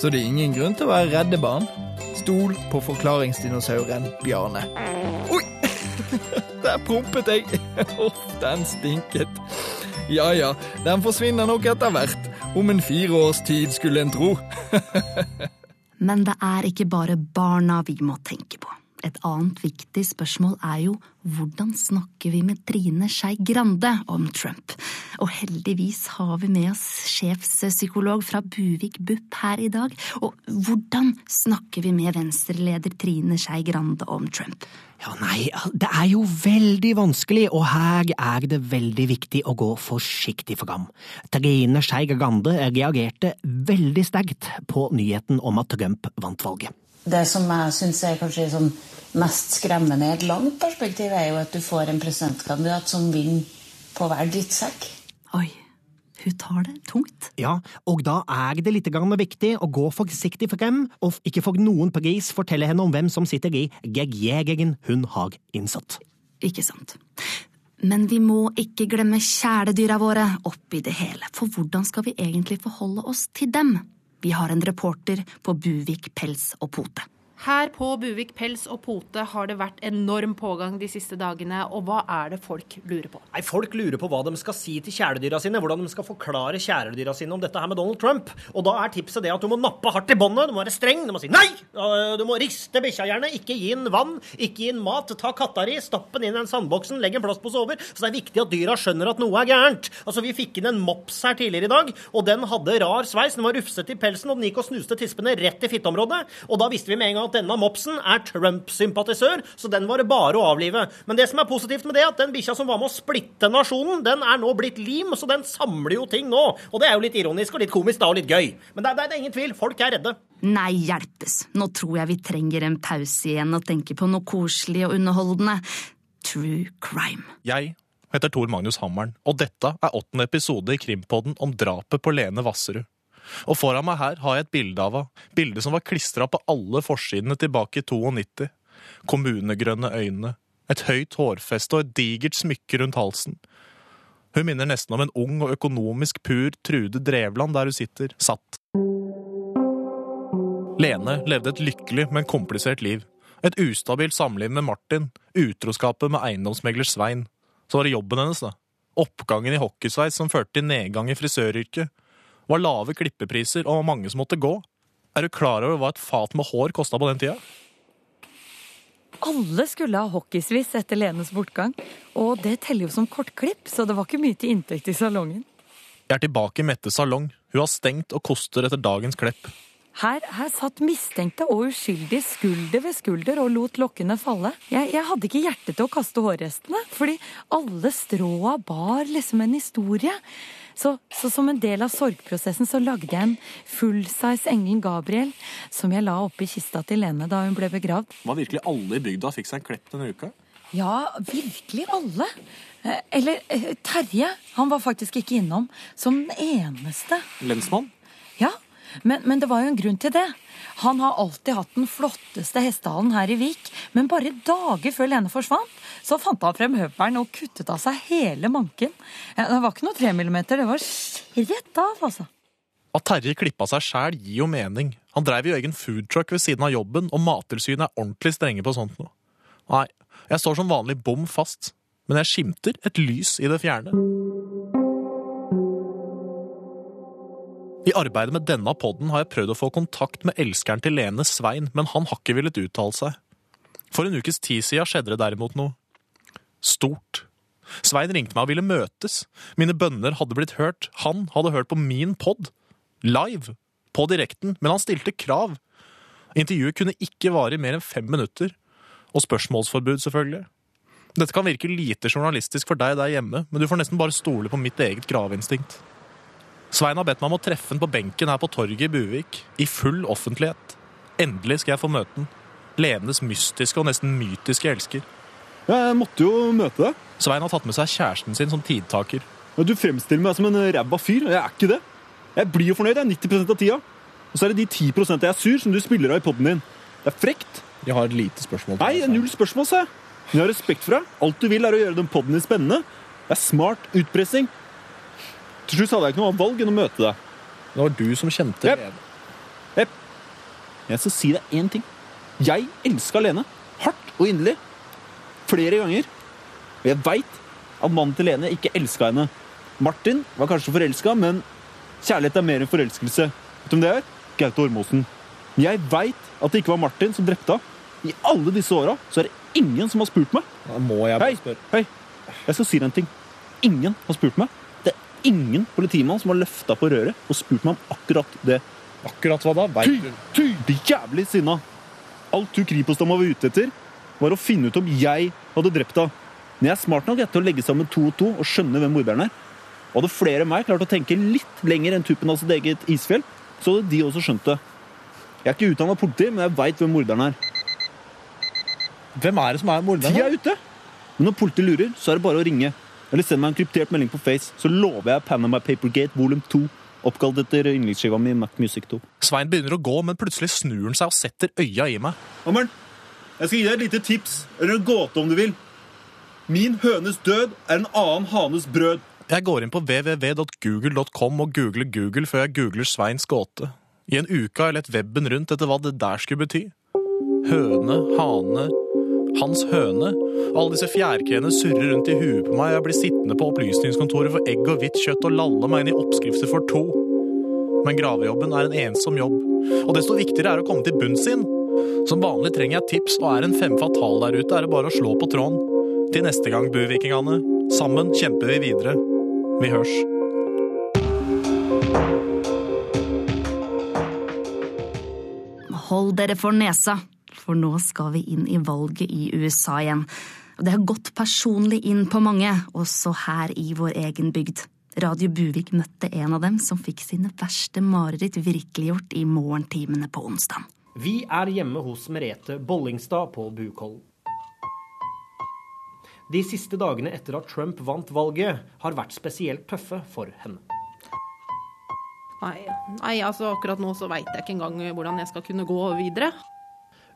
Speaker 5: Så det er ingen grunn til å være redde, barn. Stol på forklaringsdinosauren Bjarne. Oi! Der prompet jeg. *laughs* Uff, den stinket. Ja ja, den forsvinner nok etter hvert. Om en fire års tid, skulle en tro. *laughs*
Speaker 2: Men det er ikke bare barna vi må tenke på. Et annet viktig spørsmål er jo hvordan snakker vi med Trine Skei Grande om Trump? Og heldigvis har vi med oss sjefspsykolog fra Buvik BUP her i dag. Og hvordan snakker vi med venstreleder Trine Skei Grande om Trump?
Speaker 1: Ja, nei, det er jo veldig vanskelig, og her er det veldig viktig å gå forsiktig for gam. Trine Skei Grande reagerte veldig sterkt på nyheten om at Trump vant valget.
Speaker 13: Det som jeg syns er kanskje sånn mest skremmende i et langt perspektiv, er jo at du får en presidentkandidat som vinner på hver drittsekk.
Speaker 2: Oi, hun tar det tungt.
Speaker 1: Ja, og da er det litt grann viktig å gå forsiktig frem, og ikke for noen pris fortelle henne om hvem som sitter i gegjegeren hun har innsatt.
Speaker 2: Ikke sant. Men vi må ikke glemme kjæledyra våre oppi det hele, for hvordan skal vi egentlig forholde oss til dem? Vi har en reporter på Buvik Pels og Pote.
Speaker 3: Her på Buvik Pels og Pote har det vært enorm pågang de siste dagene, og hva er det folk lurer på?
Speaker 1: Nei, Folk lurer på hva de skal si til kjæledyra sine, hvordan de skal forklare kjæledyra sine om dette her med Donald Trump. Og da er tipset det at du må nappe hardt i båndet, du må være streng, du må si nei! Du må riste bikkja gjerne, ikke gi den vann, ikke gi den mat, ta katta di, stapp den inn i den sandboksen, legg en plastpose over. Så det er viktig at dyra skjønner at noe er gærent. Altså, vi fikk inn en mops her tidligere i dag, og den hadde rar sveis, den var rufsete i pelsen, og den gikk og snuste tispene rett i fitteområdet. Og da visste vi med en gang at denne mopsen er Trump-sympatisør, så den var det bare å avlive. Men det som er positivt med det, er at den bikkja som var med å splitte nasjonen, den er nå blitt lim, så den samler jo ting nå. Og det er jo litt ironisk og litt komisk da, og litt gøy. Men det, det, det er ingen tvil, folk er redde.
Speaker 2: Nei, hjelpes. Nå tror jeg vi trenger en pause igjen og tenker på noe koselig og underholdende. True crime.
Speaker 14: Jeg heter Tor Magnus Hammeren, og dette er åttende episode i Krimpodden om drapet på Lene Vasserud. Og foran meg her har jeg et bilde av henne. Bilde som var klistra på alle forsidene tilbake i 92. Kommunegrønne øyne, et høyt hårfeste og et digert smykke rundt halsen. Hun minner nesten om en ung og økonomisk pur Trude Drevland der hun sitter, satt. Lene levde et lykkelig, men komplisert liv. Et ustabilt samliv med Martin, utroskapet med eiendomsmegler Svein. Så var det jobben hennes, da. Oppgangen i hockeysveis som førte til nedgang i frisøryrket. Var lave klippepriser og mange som måtte gå. Er du klar over hva et fat med hår kosta på den tida?
Speaker 15: Alle skulle ha hockeysviss etter Lenes bortgang, og det teller jo som kortklipp, så det var ikke mye til inntekt i salongen.
Speaker 14: Jeg er tilbake i Mettes salong. Hun har stengt og koster etter dagens klepp.
Speaker 15: Her, her satt mistenkte og uskyldige skulder ved skulder og lot lokkene falle. Jeg, jeg hadde ikke hjerte til å kaste hårrestene, fordi alle stråa bar liksom en historie. Så, så, som en del av sorgprosessen så lagde jeg en full-size engelen Gabriel som jeg la oppi kista til Lene da hun ble begravd.
Speaker 14: Var virkelig alle i bygda fikk seg en klepp denne uka?
Speaker 15: Ja, virkelig alle. Eh, Eller eh, Terje. Han var faktisk ikke innom. Som den eneste.
Speaker 14: Lensmann?
Speaker 15: Ja, men, men det var jo en grunn til det. Han har alltid hatt den flotteste hestehallen her i Vik, men bare dager før Lene forsvant, så fant han frem høvelen og kuttet av seg hele manken. Det var ikke noe tre millimeter, det var rett av, altså.
Speaker 14: At Terje klippa seg sjæl gir jo mening. Han dreiv jo egen foodtruck ved siden av jobben, og Mattilsynet er ordentlig strenge på sånt nå. Nei, jeg står som vanlig bom fast, men jeg skimter et lys i det fjerne. I arbeidet med denne podden har jeg prøvd å få kontakt med elskeren til Lene Svein, men han har ikke villet uttale seg. For en ukes tid siden skjedde det derimot noe. Stort. Svein ringte meg og ville møtes. Mine bønner hadde blitt hørt. Han hadde hørt på min pod. Live. På direkten. Men han stilte krav. Intervjuet kunne ikke vare i mer enn fem minutter. Og spørsmålsforbud, selvfølgelig. Dette kan virke lite journalistisk for deg der hjemme, men du får nesten bare stole på mitt eget graveinstinkt. Svein har bedt meg om å treffe han på benken her på torget i Buvik, i full offentlighet. Endelig skal jeg få møte han. Lenes mystiske og nesten mytiske elsker.
Speaker 16: Jeg måtte jo møte deg.
Speaker 14: Svein har tatt med seg kjæresten sin som tidtaker.
Speaker 16: Du fremstiller meg som en ræva fyr, jeg er ikke det. Jeg blir jo fornøyd jeg, 90% av tida. Og så er det de 10% jeg er sur, som du spiller av i poden din. Det er frekt.
Speaker 14: Jeg har et lite spørsmål.
Speaker 16: Nei, null spørsmål, sa jeg. Men jeg har respekt for deg. Alt du vil, er å gjøre den poden din spennende. Det er smart utpressing. Til slutt hadde jeg ikke noe valg enn å møte deg.
Speaker 14: Det var du som kjente
Speaker 16: Jepp. Jepp. Jeg skal si deg én ting. Jeg elska Lene. Hardt og inderlig. Flere ganger. Og jeg veit at mannen til Lene ikke elska henne. Martin var kanskje forelska, men kjærlighet er mer enn forelskelse. Vet du hvem det er? Gaute Ormåsen. Jeg veit at det ikke var Martin som drepte henne. I alle disse åra så er det ingen som har spurt meg.
Speaker 14: Da må jeg bare spørre.
Speaker 16: hei. Jeg skal si deg en ting. Ingen har spurt meg. Ingen politimann som har løfta på røret og spurt meg om akkurat det.
Speaker 14: Akkurat hva da?
Speaker 16: Ty, ty, De jævlig sinna. Alt du Kripos-dama var ute etter, var å finne ut om jeg hadde drept henne. Men jeg er smart nok til å legge sammen to og to og skjønne hvem morderen er. Og hadde flere enn meg klart å tenke litt lenger enn tuppen av sitt eget isfjell, så hadde de også skjønt det. Jeg er ikke utdanna politi, men jeg veit hvem morderen er.
Speaker 14: Hvem er det som er morderen?
Speaker 16: Tida er ute! Men når politiet lurer, så er det bare å ringe. Eller send meg en kryptert melding på Face, så lover jeg Panama Papergate volum 2. Oppkalt etter yndlingsskiva mi Mac Music 2.
Speaker 14: Svein begynner å gå, men plutselig snur han seg og setter øya i meg.
Speaker 16: Hammeren, jeg skal gi deg et lite tips, eller en gåte om du vil. Min hønes død er en annen hanes brød.
Speaker 14: Jeg går inn på www.google.com og googler Google før jeg googler Sveins gåte. I en uke har jeg lett webben rundt etter hva det der skulle bety. Høne, hane, hans høne. Alle disse fjærkreene surrer rundt i huet på meg. Jeg blir sittende på opplysningskontoret for egg og hvitt kjøtt og lalle meg inn i oppskrifter for to. Men gravejobben er en ensom jobb, og desto viktigere er å komme til bunns inn. Som vanlig trenger jeg tips, og er en fem fatal der ute, er det bare å slå på tråden. Til neste gang, buvikingene. Sammen kjemper vi videre. Vi hørs.
Speaker 2: Hold dere for nesa, for nå skal vi inn i valget i USA igjen. Og det har gått personlig inn på mange, også her i vår egen bygd. Radio Buvik møtte en av dem som fikk sine verste mareritt virkeliggjort i morgentimene på onsdag.
Speaker 1: Vi er hjemme hos Merete Bollingstad på Bukholm. De siste dagene etter at Trump vant valget, har vært spesielt tøffe for henne.
Speaker 17: Nei, nei altså akkurat nå så veit jeg ikke engang hvordan jeg skal kunne gå videre.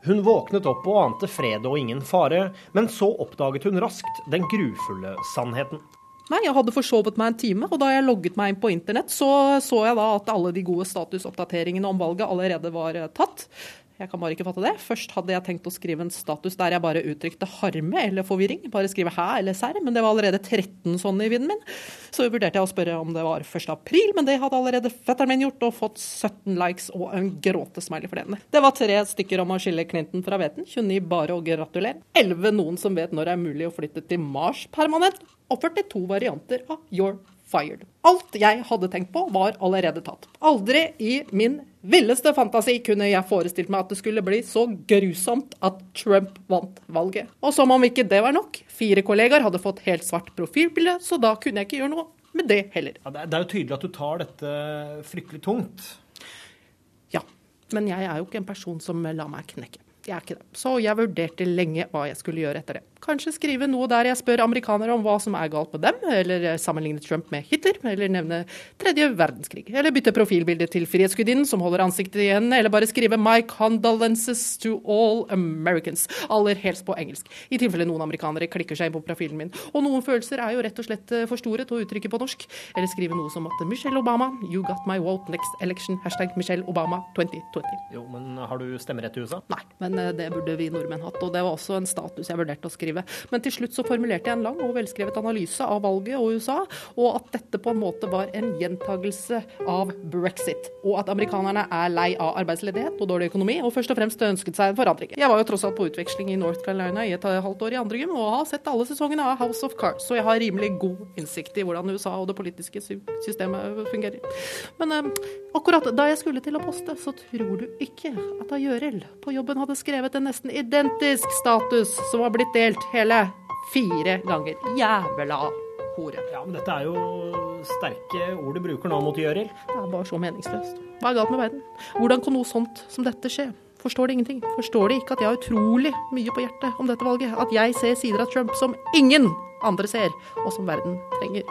Speaker 1: Hun våknet opp og ante fred og ingen fare, men så oppdaget hun raskt den grufulle sannheten.
Speaker 17: Nei, jeg hadde forsovet meg en time, og da jeg logget meg inn på internett, så så jeg da at alle de gode statusoppdateringene om valget allerede var eh, tatt.
Speaker 3: Jeg kan bare ikke fatte det. Først hadde jeg tenkt å skrive en status der jeg bare uttrykte harme eller forvirring. Bare skrive hæ eller serr, men det var allerede 13 sånne i vinden min. Så vurderte jeg å spørre om det var 1. april, men det hadde allerede fetteren min gjort, og fått 17 likes og en gråtesmiley for den. Det var tre stykker om å skille Clinton fra hveten, 29 bare å gratulere, 11 noen som vet når det er mulig å flytte til Mars permanent, og 42 varianter av Your fired. Alt jeg hadde tenkt på, var allerede tatt. Aldri i min villeste fantasi kunne jeg forestilt meg at det skulle bli så grusomt at Trump vant valget. Og som om ikke det var nok, fire kollegaer hadde fått helt svart profilbilde, så da kunne jeg ikke gjøre noe med det heller.
Speaker 1: Ja, det, er, jo tydelig at du tar dette fryktelig tungt.
Speaker 3: Ja, men jeg er jo ikke en person som lar meg knekke. Jeg er ikke det. Så jeg vurderte lenge hva jeg skulle gjøre etter det. Kanskje skrive noe der jeg spør amerikanere om hva som er galt med dem, eller sammenligne Trump med Hitler, eller nevne tredje verdenskrig. Eller bytte profilbilde til Frihetsgudinnen som holder ansiktet igjen, eller bare skrive 'My condolences to all Americans', aller helst på engelsk. I tilfelle noen amerikanere klikker seg inn på profilen min. Og noen følelser er jo rett og slett for store til å uttrykke på norsk. Eller skrive noe som at 'Michelle Obama, you got my vote next election', hashtag Michelle Obama 2020.
Speaker 1: Jo, men har du stemmerett i USA?
Speaker 3: Nei, men det burde vi nordmenn hatt. Og det var også en status jeg vurderte å skrive. Men til slutt så formulerte jeg en lang og velskrevet analyse av valget og USA, og at dette på en måte var en gjentagelse av brexit. Og at amerikanerne er lei av arbeidsledighet og dårlig økonomi, og først og fremst ønsket seg en forandring. Jeg var jo tross alt på utveksling i North Carolina i et halvt år i andre gym, og har sett alle sesongene av House of Cards, så jeg har rimelig god innsikt i hvordan USA og det politiske systemet fungerer. Men eh, akkurat da jeg skulle til å poste, så tror du ikke at da Gjørild på jobben hadde skrevet en nesten identisk status som var blitt delt hele fire ganger. Jævla hore.
Speaker 1: Ja, men dette er jo sterke ord du bruker nå mot Gjøril.
Speaker 3: Det er bare så meningsløst. Hva er galt med verden? Hvordan kan noe sånt som dette skje? Forstår de ingenting? Forstår de ikke at jeg har utrolig mye på hjertet om dette valget? At jeg ser sider av Trump som ingen andre ser, og som verden trenger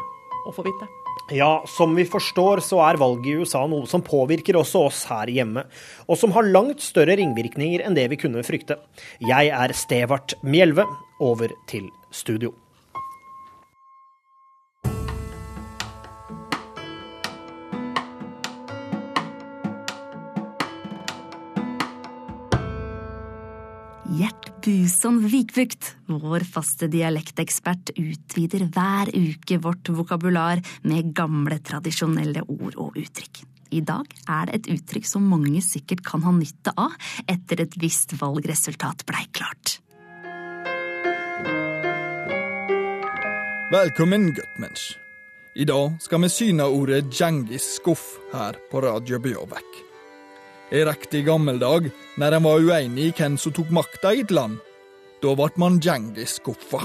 Speaker 3: å få vite?
Speaker 1: Ja, som vi forstår så er valget i USA noe som påvirker også oss her hjemme, og som har langt større ringvirkninger enn det vi kunne frykte. Jeg er Stevart Mjelve, over til studio.
Speaker 2: Buson Vikbukt, vår faste dialektekspert, utvider hver uke vårt vokabular med gamle, tradisjonelle ord og uttrykk. I dag er det et uttrykk som mange sikkert kan ha nytte av etter et visst valgresultat blei klart.
Speaker 5: Velkommen, guttmensch. I dag skal vi syne ordet Djengis skuff her på Radio Bjørvek. I riktig gammel dag, når en var uenig i hvem som tok makta i et land, da ble man Djengis skuffa.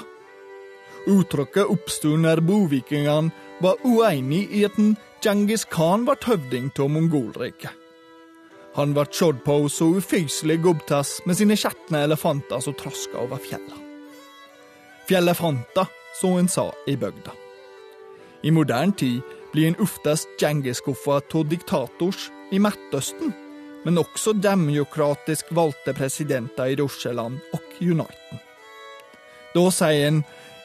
Speaker 5: Uttrykket oppsto når bovikingene var uenig i at en Djengis Khan ble høvding av Mongolriket. Han ble sett på så ufyselig gobbtass med sine skjetne elefanter som traska over fjella. Fjellefanta, som en sa i bygda. I moderne tid blir en oftest Djengis-skuffa av diktators i Midtøsten, men også demokratisk valgte presidenter i Russland og Uniten. Da sier en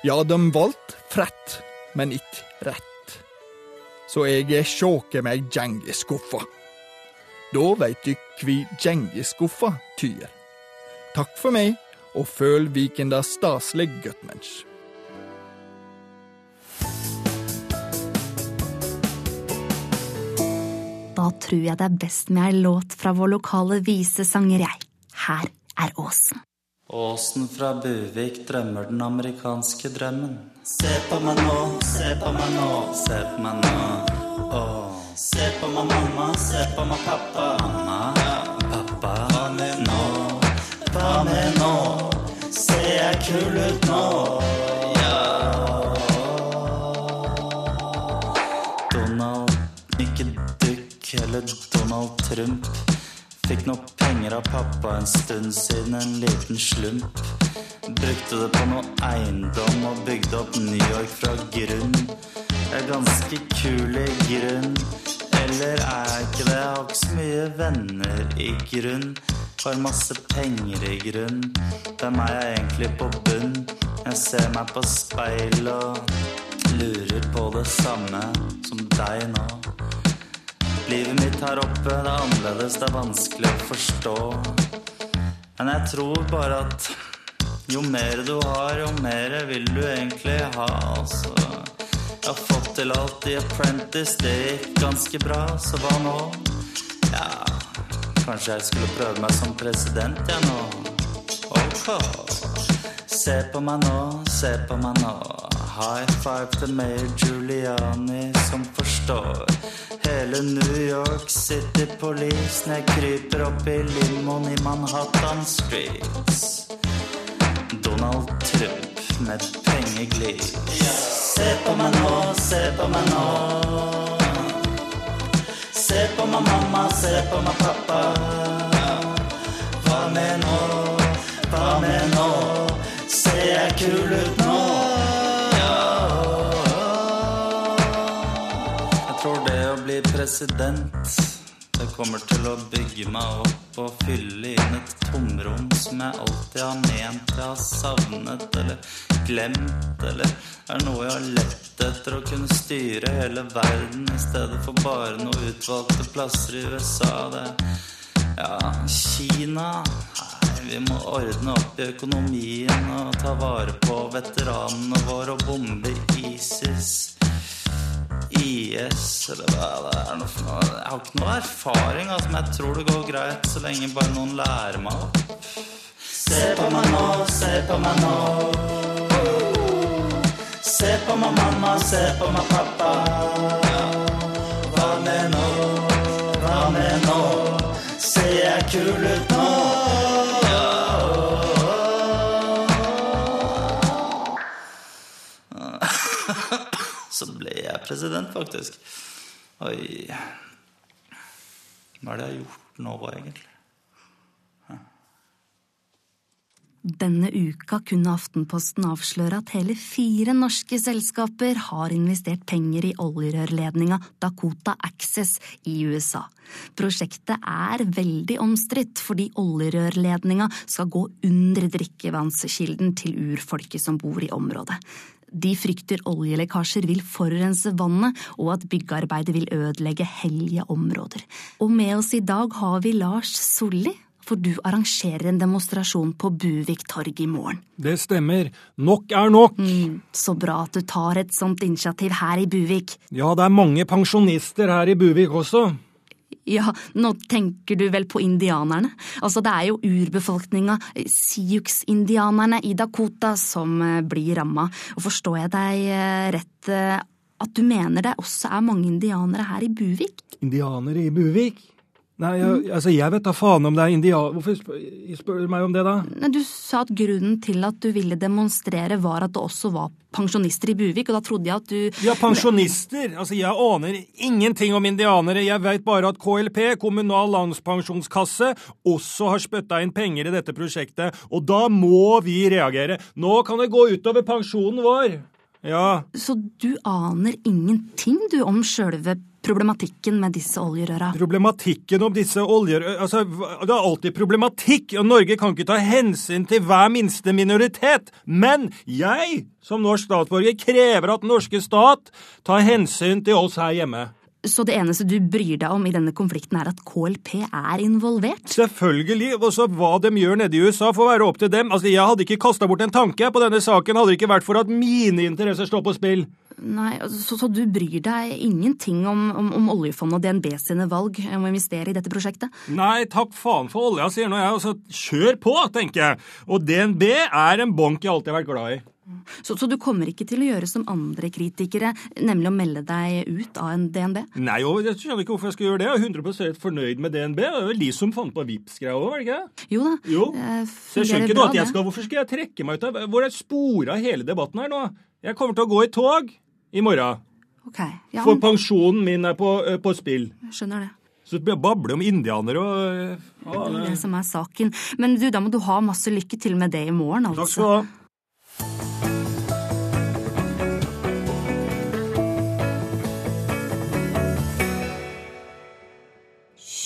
Speaker 5: ja, de valgte frett, men ikke rett. Så jeg er sjåke meg Djengis-skuffa. Da veit du hva Djengis-skuffa tyr. Takk for meg, og føl Vikenda staselig, guttmensch.
Speaker 2: Da tror jeg det er best med ei låt fra vår lokale visesanger, jeg. Her er Åsen.
Speaker 18: Åsen fra Buvik drømmer den amerikanske drømmen. Se på meg nå, se på meg nå, se på meg nå. Åh. Se på meg mamma, se på meg pappa. Mamma, pappa. Hva med nå? Hva med nå? Ser jeg kul ut nå? Eller Donald Trump. Fikk nok penger av pappa en stund siden, en liten slump. Brukte det på noe eiendom og bygde opp New York fra grunn. Jeg er ganske kul i grunn, eller er jeg ikke det? Jeg har ikke så mye venner i grunn. Har masse penger i grunn. Hvem er jeg egentlig på bunn? Jeg ser meg på speil og lurer på det samme som deg nå. Livet mitt her oppe, det er annerledes, det er vanskelig å forstå. Men jeg tror bare at jo mer du har, jo mer vil du egentlig ha. Altså, jeg har fått til alt i Apprentice, det gikk ganske bra, så hva nå? Ja, kanskje jeg skulle prøve meg som president, jeg nå. Ok. Se på meg nå, se på meg nå. High five til Mayor Giuliani som forstår. Hele New York City Police når kryper opp i limoen i Manhattan Streets. Donald Trump med pengeglis. Se på meg nå, se på meg nå. Se på meg mamma, se på meg pappa. Hva med nå, hva med nå? Ser jeg kul ut nå? President det kommer til å bygge meg opp og fylle inn et tomrom som jeg alltid har ment jeg har savnet eller glemt, eller er noe jeg har lett etter å kunne styre hele verden i stedet for bare noen utvalgte plasser i USA. Det Ja, Kina vi må ordne opp i økonomien og ta vare på veteranene våre og bombe ISIS. IS, eller hva det er noe for noe. Jeg har ikke noe erfaring, altså, men jeg tror det går greit så lenge bare noen lærer meg det. Se på meg nå, se på meg nå. Se på meg mamma, se på meg pappa. Hva med nå, hva med nå? Ser jeg kul ut nå? President, faktisk. Oi Hva er det jeg har gjort nå, egentlig?
Speaker 2: Denne uka kunne Aftenposten avsløre at hele fire norske selskaper har investert penger i oljerørledninga Dakota Access i USA. Prosjektet er veldig omstridt fordi oljerørledninga skal gå under drikkevannskilden til urfolket som bor i området. De frykter oljelekkasjer vil forurense vannet, og at byggearbeidet vil ødelegge hellige områder. Og med oss i dag har vi Lars Solli, for du arrangerer en demonstrasjon på Buvik torg i morgen.
Speaker 7: Det stemmer. Nok er nok.
Speaker 2: Mm, så bra at du tar et sånt initiativ her i Buvik.
Speaker 7: Ja, det er mange pensjonister her i Buvik også.
Speaker 2: Ja, nå tenker du vel på indianerne? Altså, det er jo urbefolkninga, siux-indianerne i Dakota, som eh, blir ramma. Og forstår jeg deg eh, rett eh, at du mener det også er mange indianere her i Buvik?
Speaker 7: Indianere i Buvik? Nei, jeg, altså, jeg vet da faen om det er indianer Hvorfor spør, spør du meg om det, da?
Speaker 2: Nei, Du sa at grunnen til at du ville demonstrere var at det også var pensjonister i Buvik, og da trodde jeg at du
Speaker 7: Ja, pensjonister! Altså, jeg aner ingenting om indianere. Jeg veit bare at KLP, Kommunal landspensjonskasse, også har spytta inn penger i dette prosjektet, og da må vi reagere. Nå kan det gå utover pensjonen vår! Ja.
Speaker 2: Så du aner ingenting, du, om sjølve problematikken med disse oljerøra?
Speaker 7: Problematikken om disse oljerøra Altså, det er alltid problematikk, og Norge kan ikke ta hensyn til hver minste minoritet. Men jeg, som norsk statsborger, krever at den norske stat tar hensyn til oss her hjemme.
Speaker 2: Så det eneste du bryr deg om i denne konflikten er at KLP er involvert?
Speaker 7: Selvfølgelig, og så hva de gjør nede i USA får være opp til dem. Altså, Jeg hadde ikke kasta bort en tanke på denne saken, hadde det ikke vært for at mine interesser står på spill.
Speaker 2: Nei, så, så du bryr deg ingenting om, om, om oljefondet og DNB sine valg om å investere i dette prosjektet?
Speaker 7: Nei, takk faen for olja, sier nå jeg. Altså, kjør på, tenker jeg. Og DNB er en bank jeg alltid har vært glad i.
Speaker 2: Så, så, du kommer ikke til å gjøre som andre kritikere, nemlig å melde deg ut av en DNB?
Speaker 7: Nei, og jeg skjønner ikke hvorfor jeg skal gjøre det. Jeg er 100% fornøyd med DNB. Det er vel de som fant på Vipps-greia òg, var det ikke?
Speaker 2: Jo da.
Speaker 7: Jo. Så jeg skjønner ikke
Speaker 2: bra,
Speaker 7: at jeg skal Hvorfor skal jeg trekke meg ut av Hvor er sporet hele debatten her nå? Jeg kommer til å gå i tog i morgen.
Speaker 2: Ok, ja,
Speaker 7: For pensjonen min er på, eh, på spill.
Speaker 2: jeg skjønner det.
Speaker 7: Så det babler om indianere og eh,
Speaker 2: Det er det som er saken. Men du, da må du ha masse lykke til med det i morgen, altså.
Speaker 7: Takk skal du ha.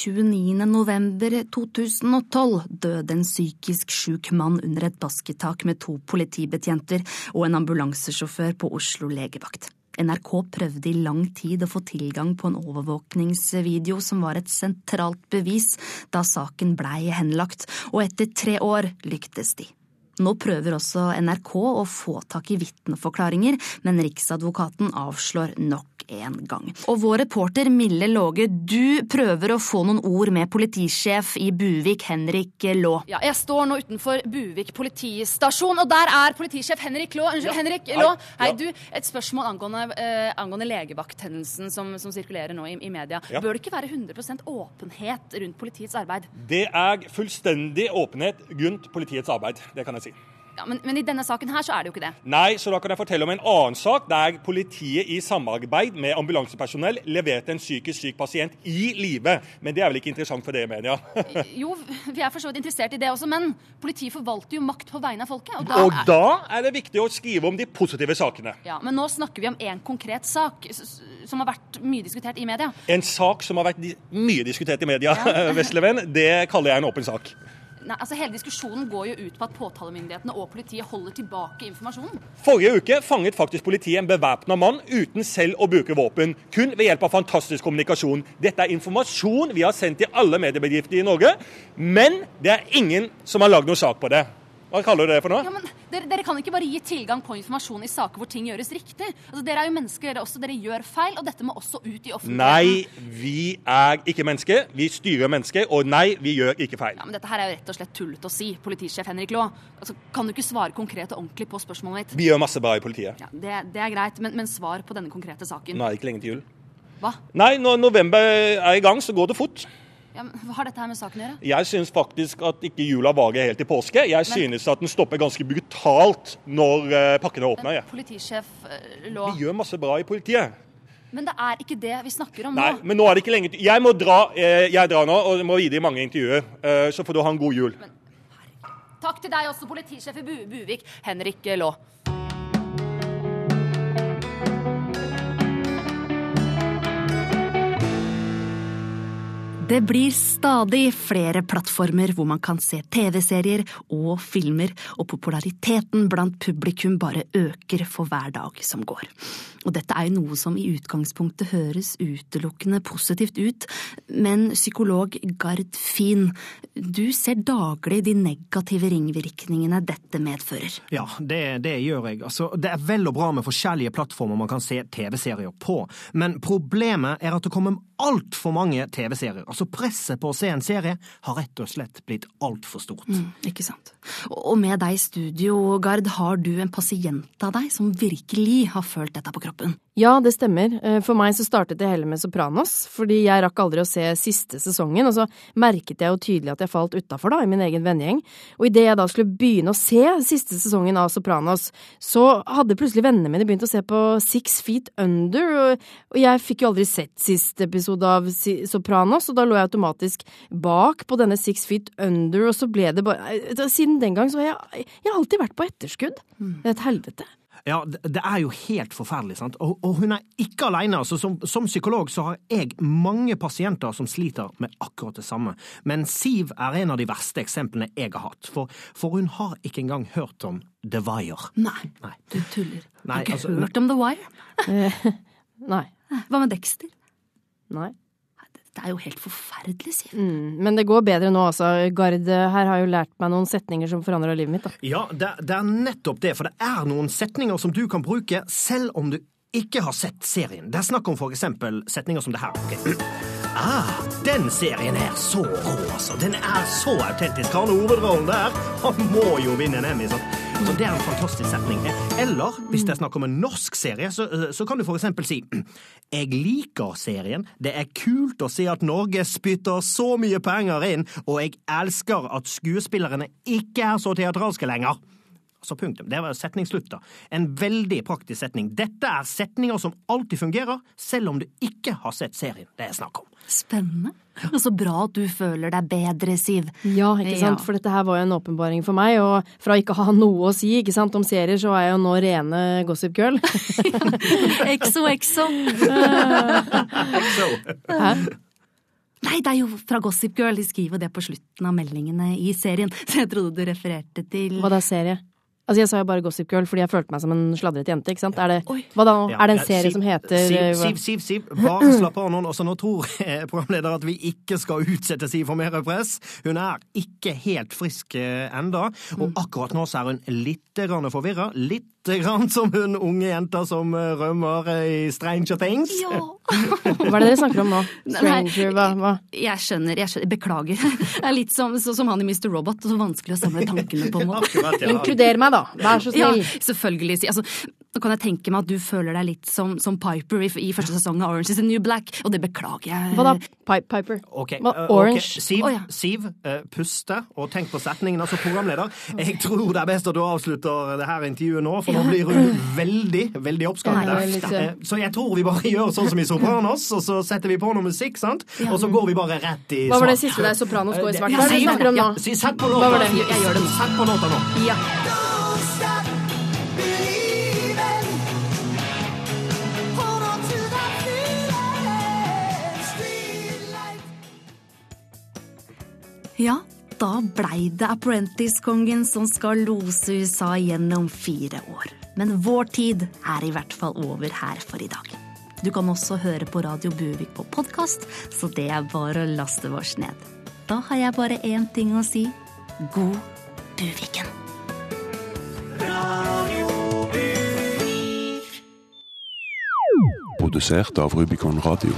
Speaker 2: 29. november 2012 døde en psykisk sjuk mann under et basketak med to politibetjenter og en ambulansesjåfør på Oslo legevakt. NRK prøvde i lang tid å få tilgang på en overvåkningsvideo som var et sentralt bevis da saken blei henlagt, og etter tre år lyktes de. Nå prøver også NRK å få tak i vitneforklaringer, men Riksadvokaten avslår nok en gang. Og vår reporter Mille Låge, du prøver å få noen ord med politisjef i Buvik, Henrik Laa.
Speaker 19: Ja, jeg står nå utenfor Buvik politistasjon, og der er politisjef Henrik Laa. Unnskyld, Henrik Laa. Hei, du. Et spørsmål angående, eh, angående legevakthendelsen som, som sirkulerer nå i, i media.
Speaker 7: Ja.
Speaker 19: Bør det ikke være 100 åpenhet rundt politiets arbeid?
Speaker 7: Det er fullstendig åpenhet rundt politiets arbeid. Det kan jeg si.
Speaker 19: Ja, men, men i denne saken her så er det jo ikke det.
Speaker 7: Nei, så da kan jeg fortelle om en annen sak der politiet i samarbeid med ambulansepersonell leverte en psykisk syk pasient i live. Men det er vel ikke interessant for dere i media?
Speaker 19: Jo, vi er for så vidt interessert i det også, men politiet forvalter jo makt på vegne av folket. Og da,
Speaker 7: Og da er det viktig å skrive om de positive sakene.
Speaker 19: Ja, Men nå snakker vi om én konkret sak som har vært mye diskutert i media.
Speaker 7: En sak som har vært mye diskutert i media, *laughs* Vesleven, det kaller jeg en åpen sak.
Speaker 19: Nei, altså Hele diskusjonen går jo ut på at påtalemyndighetene og politiet holder tilbake informasjonen.
Speaker 7: Forrige uke fanget faktisk politiet en bevæpna mann uten selv å bruke våpen. Kun ved hjelp av fantastisk kommunikasjon. Dette er informasjon vi har sendt til alle mediebedrifter i Norge, men det er ingen som har lagd noe sak på det. Hva kaller du det for noe?
Speaker 19: Ja, men dere, dere kan ikke bare gi tilgang på informasjon i saker hvor ting gjøres riktig. Altså Dere er jo mennesker, dere også. Dere gjør feil, og dette må også ut i offentligheten.
Speaker 7: Nei, vi er ikke mennesker. Vi styrer mennesker, og nei, vi gjør ikke feil.
Speaker 19: Ja, men Dette her er jo rett og slett tullete å si, politisjef Henrik Laa. Altså, kan du ikke svare konkret og ordentlig på spørsmålet mitt?
Speaker 7: Vi gjør masse bra i politiet.
Speaker 19: Ja, det, det er greit, men, men svar på denne konkrete saken.
Speaker 7: Nå er det ikke lenge til jul.
Speaker 19: Hva?
Speaker 7: Nei, når november er i gang, så går det fort.
Speaker 19: Ja, men Hva har dette her med saken å gjøre?
Speaker 7: Jeg syns faktisk at ikke jula varer helt til påske. Jeg
Speaker 19: Men-
Speaker 7: synes at den stopper ganske brutalt når eh, pakkene åpner. Men
Speaker 19: Politisjef Lå... Laa.
Speaker 7: Vi gjør masse bra i politiet.
Speaker 19: Men det er ikke det vi snakker om
Speaker 7: Nei,
Speaker 19: nå.
Speaker 7: men nå er det ikke lenge til Jeg må dra eh, Jeg drar nå og må gi i mange intervjuer. Eh, Så får du ha en god jul.
Speaker 19: Takk til deg også, politisjef i Bu Buvik, Henrik Laa.
Speaker 2: Det blir stadig flere plattformer hvor man kan se TV-serier og filmer, og populariteten blant publikum bare øker for hver dag som går. Og dette er jo noe som i utgangspunktet høres utelukkende positivt ut, men psykolog Gard Fien, du ser daglig de negative ringvirkningene dette medfører.
Speaker 1: Ja, det, det gjør jeg. Altså, det er vel og bra med forskjellige plattformer man kan se TV-serier på, men problemet er at det kommer altfor mange TV-serier. Altså Presset på å se en serie har rett og slett blitt altfor stort.
Speaker 2: Mm, ikke sant. Og med deg i studio, Gard, har du en pasient av deg som virkelig har følt dette på kroppen?
Speaker 10: Ja, det stemmer. Eh, For meg så startet det hele med Sopranos, fordi jeg rakk aldri å se siste sesongen, og så merket jeg jo tydelig at jeg falt utafor da, i min egen vennegjeng. Og idet jeg da skulle begynne å se siste sesongen av Sopranos, så hadde plutselig vennene mine begynt å se på Six Feet Under, og, jeg fikk jo aldri sett siste episode av Sopranos, og da lå jeg automatisk bak på denne Six Feet Under, og så ble det bare eh, Siden den gang så har jeg, jeg har alltid vært på etterskudd. Det er et helvete.
Speaker 1: Ja, det er jo helt forferdelig, sant. Og, og hun er ikke alene. Altså, som, som psykolog så har jeg mange pasienter som sliter med akkurat det samme. Men Siv er en av de verste eksemplene jeg har hatt. For, for hun har ikke engang hørt om The Wire.
Speaker 2: Nei, du tuller.
Speaker 1: Nei,
Speaker 2: har ikke
Speaker 1: altså,
Speaker 2: hørt om The Wire? *laughs*
Speaker 10: Nei.
Speaker 2: Hva med Dexter?
Speaker 10: Nei.
Speaker 2: Det er jo helt forferdelig, Siv.
Speaker 10: Mm, men det går bedre nå, altså. Gard her har jo lært meg noen setninger som forandra livet mitt, da.
Speaker 1: Ja, det, det er nettopp det, for det er noen setninger som du kan bruke selv om du ikke har sett serien. Det er snakk om eksempel setninger som det her. Okay. *clears throat* Ah, den serien er så rå, altså. Den er så autentisk. Han hovedrollen der, *laughs* han må jo vinne en Emmy. Sant? Så det er en fantastisk setning. Eller hvis det er snakk om en norsk serie, så, så kan du eksempel si *clears throat* Jeg liker serien. Det er kult å se at Norge spytter så mye penger inn, og jeg elsker at skuespillerne ikke er så teatralske lenger. Altså punktum. Det var setningsslutt, da. En veldig praktisk setning. Dette er setninger som alltid fungerer, selv om du ikke har sett serien det er snakk om.
Speaker 2: Spennende. Og så bra at du føler deg bedre, Siv.
Speaker 10: Ja, ikke sant, for dette her var jo en åpenbaring for meg, og fra ikke å ha noe å si ikke sant, om serier, så er jeg jo nå rene gossip girl. *laughs*
Speaker 2: Exo, exo.
Speaker 10: Hæ?
Speaker 2: Nei, det er jo fra Gossip Girl. De skriver det på slutten av meldingene i serien. Så jeg trodde du refererte til
Speaker 10: Hva da, serie?
Speaker 20: Altså, Jeg sa jo bare Gossip Girl fordi jeg følte meg som en sladret jente. ikke sant? Er det, hva da?
Speaker 1: Ja,
Speaker 20: er det en
Speaker 1: ja,
Speaker 20: serie
Speaker 1: Siv-
Speaker 20: som heter
Speaker 1: Siv,
Speaker 20: eh,
Speaker 1: Siv, Siv, Siv, bare slapp av nå. Også nå tror eh, programleder at vi ikke skal utsette Siv for mer press. Hun er ikke helt frisk eh, enda,
Speaker 20: Mm.
Speaker 1: og akkurat nå så er hun litt forvirra. Litt grann som hun unge jenta som eh, rømmer i Stranger Things. Ja. *laughs*
Speaker 20: Hva er det dere snakker om nå? Stranger, hva? hva?
Speaker 2: Jeg skjønner, jeg skjønner. Beklager. *laughs* Det er litt som, så, som han i Mr. Robot. Så vanskelig å samle tankene på *laughs* nå.
Speaker 20: Akkurat, ja. Inkluder meg, da. Vær så snill.
Speaker 2: Ja, selvfølgelig. Altså, nå kan jeg tenke meg at du føler deg litt som, som Piper i, i første sesong av Orange is the New Black, og det beklager jeg.
Speaker 20: Hva da? Pi Piper?
Speaker 1: Okay.
Speaker 20: Hva? orange? Okay.
Speaker 1: Siv,
Speaker 2: oh, ja.
Speaker 1: Siv eh, puste og tenk på setningen. Altså, programleder, jeg tror det er best at du avslutter det her intervjuet nå, for nå blir hun veldig, veldig
Speaker 20: Ja,
Speaker 1: oppskakket. Eh, Så jeg tror vi bare *laughs* gjør sånn som i Sopranos, og så setter vi på noe musikk, sant? Og så går vi bare rett i svart.
Speaker 20: Hva var det siste der? Sopranos går i svart? Hva er det du snakker om nå?
Speaker 1: Sett på låta nå.
Speaker 20: Ja.
Speaker 2: Ja, da blei det Apprentice-kongen som skal lose USA gjennom fire år. Men vår tid er i hvert fall over her for i dag. Du kan også høre på Radio Buvik på podkast, så det er bare å laste oss ned. Da har jeg bare én ting å si. God Buviken.
Speaker 11: Produsert av Rubicon Radio.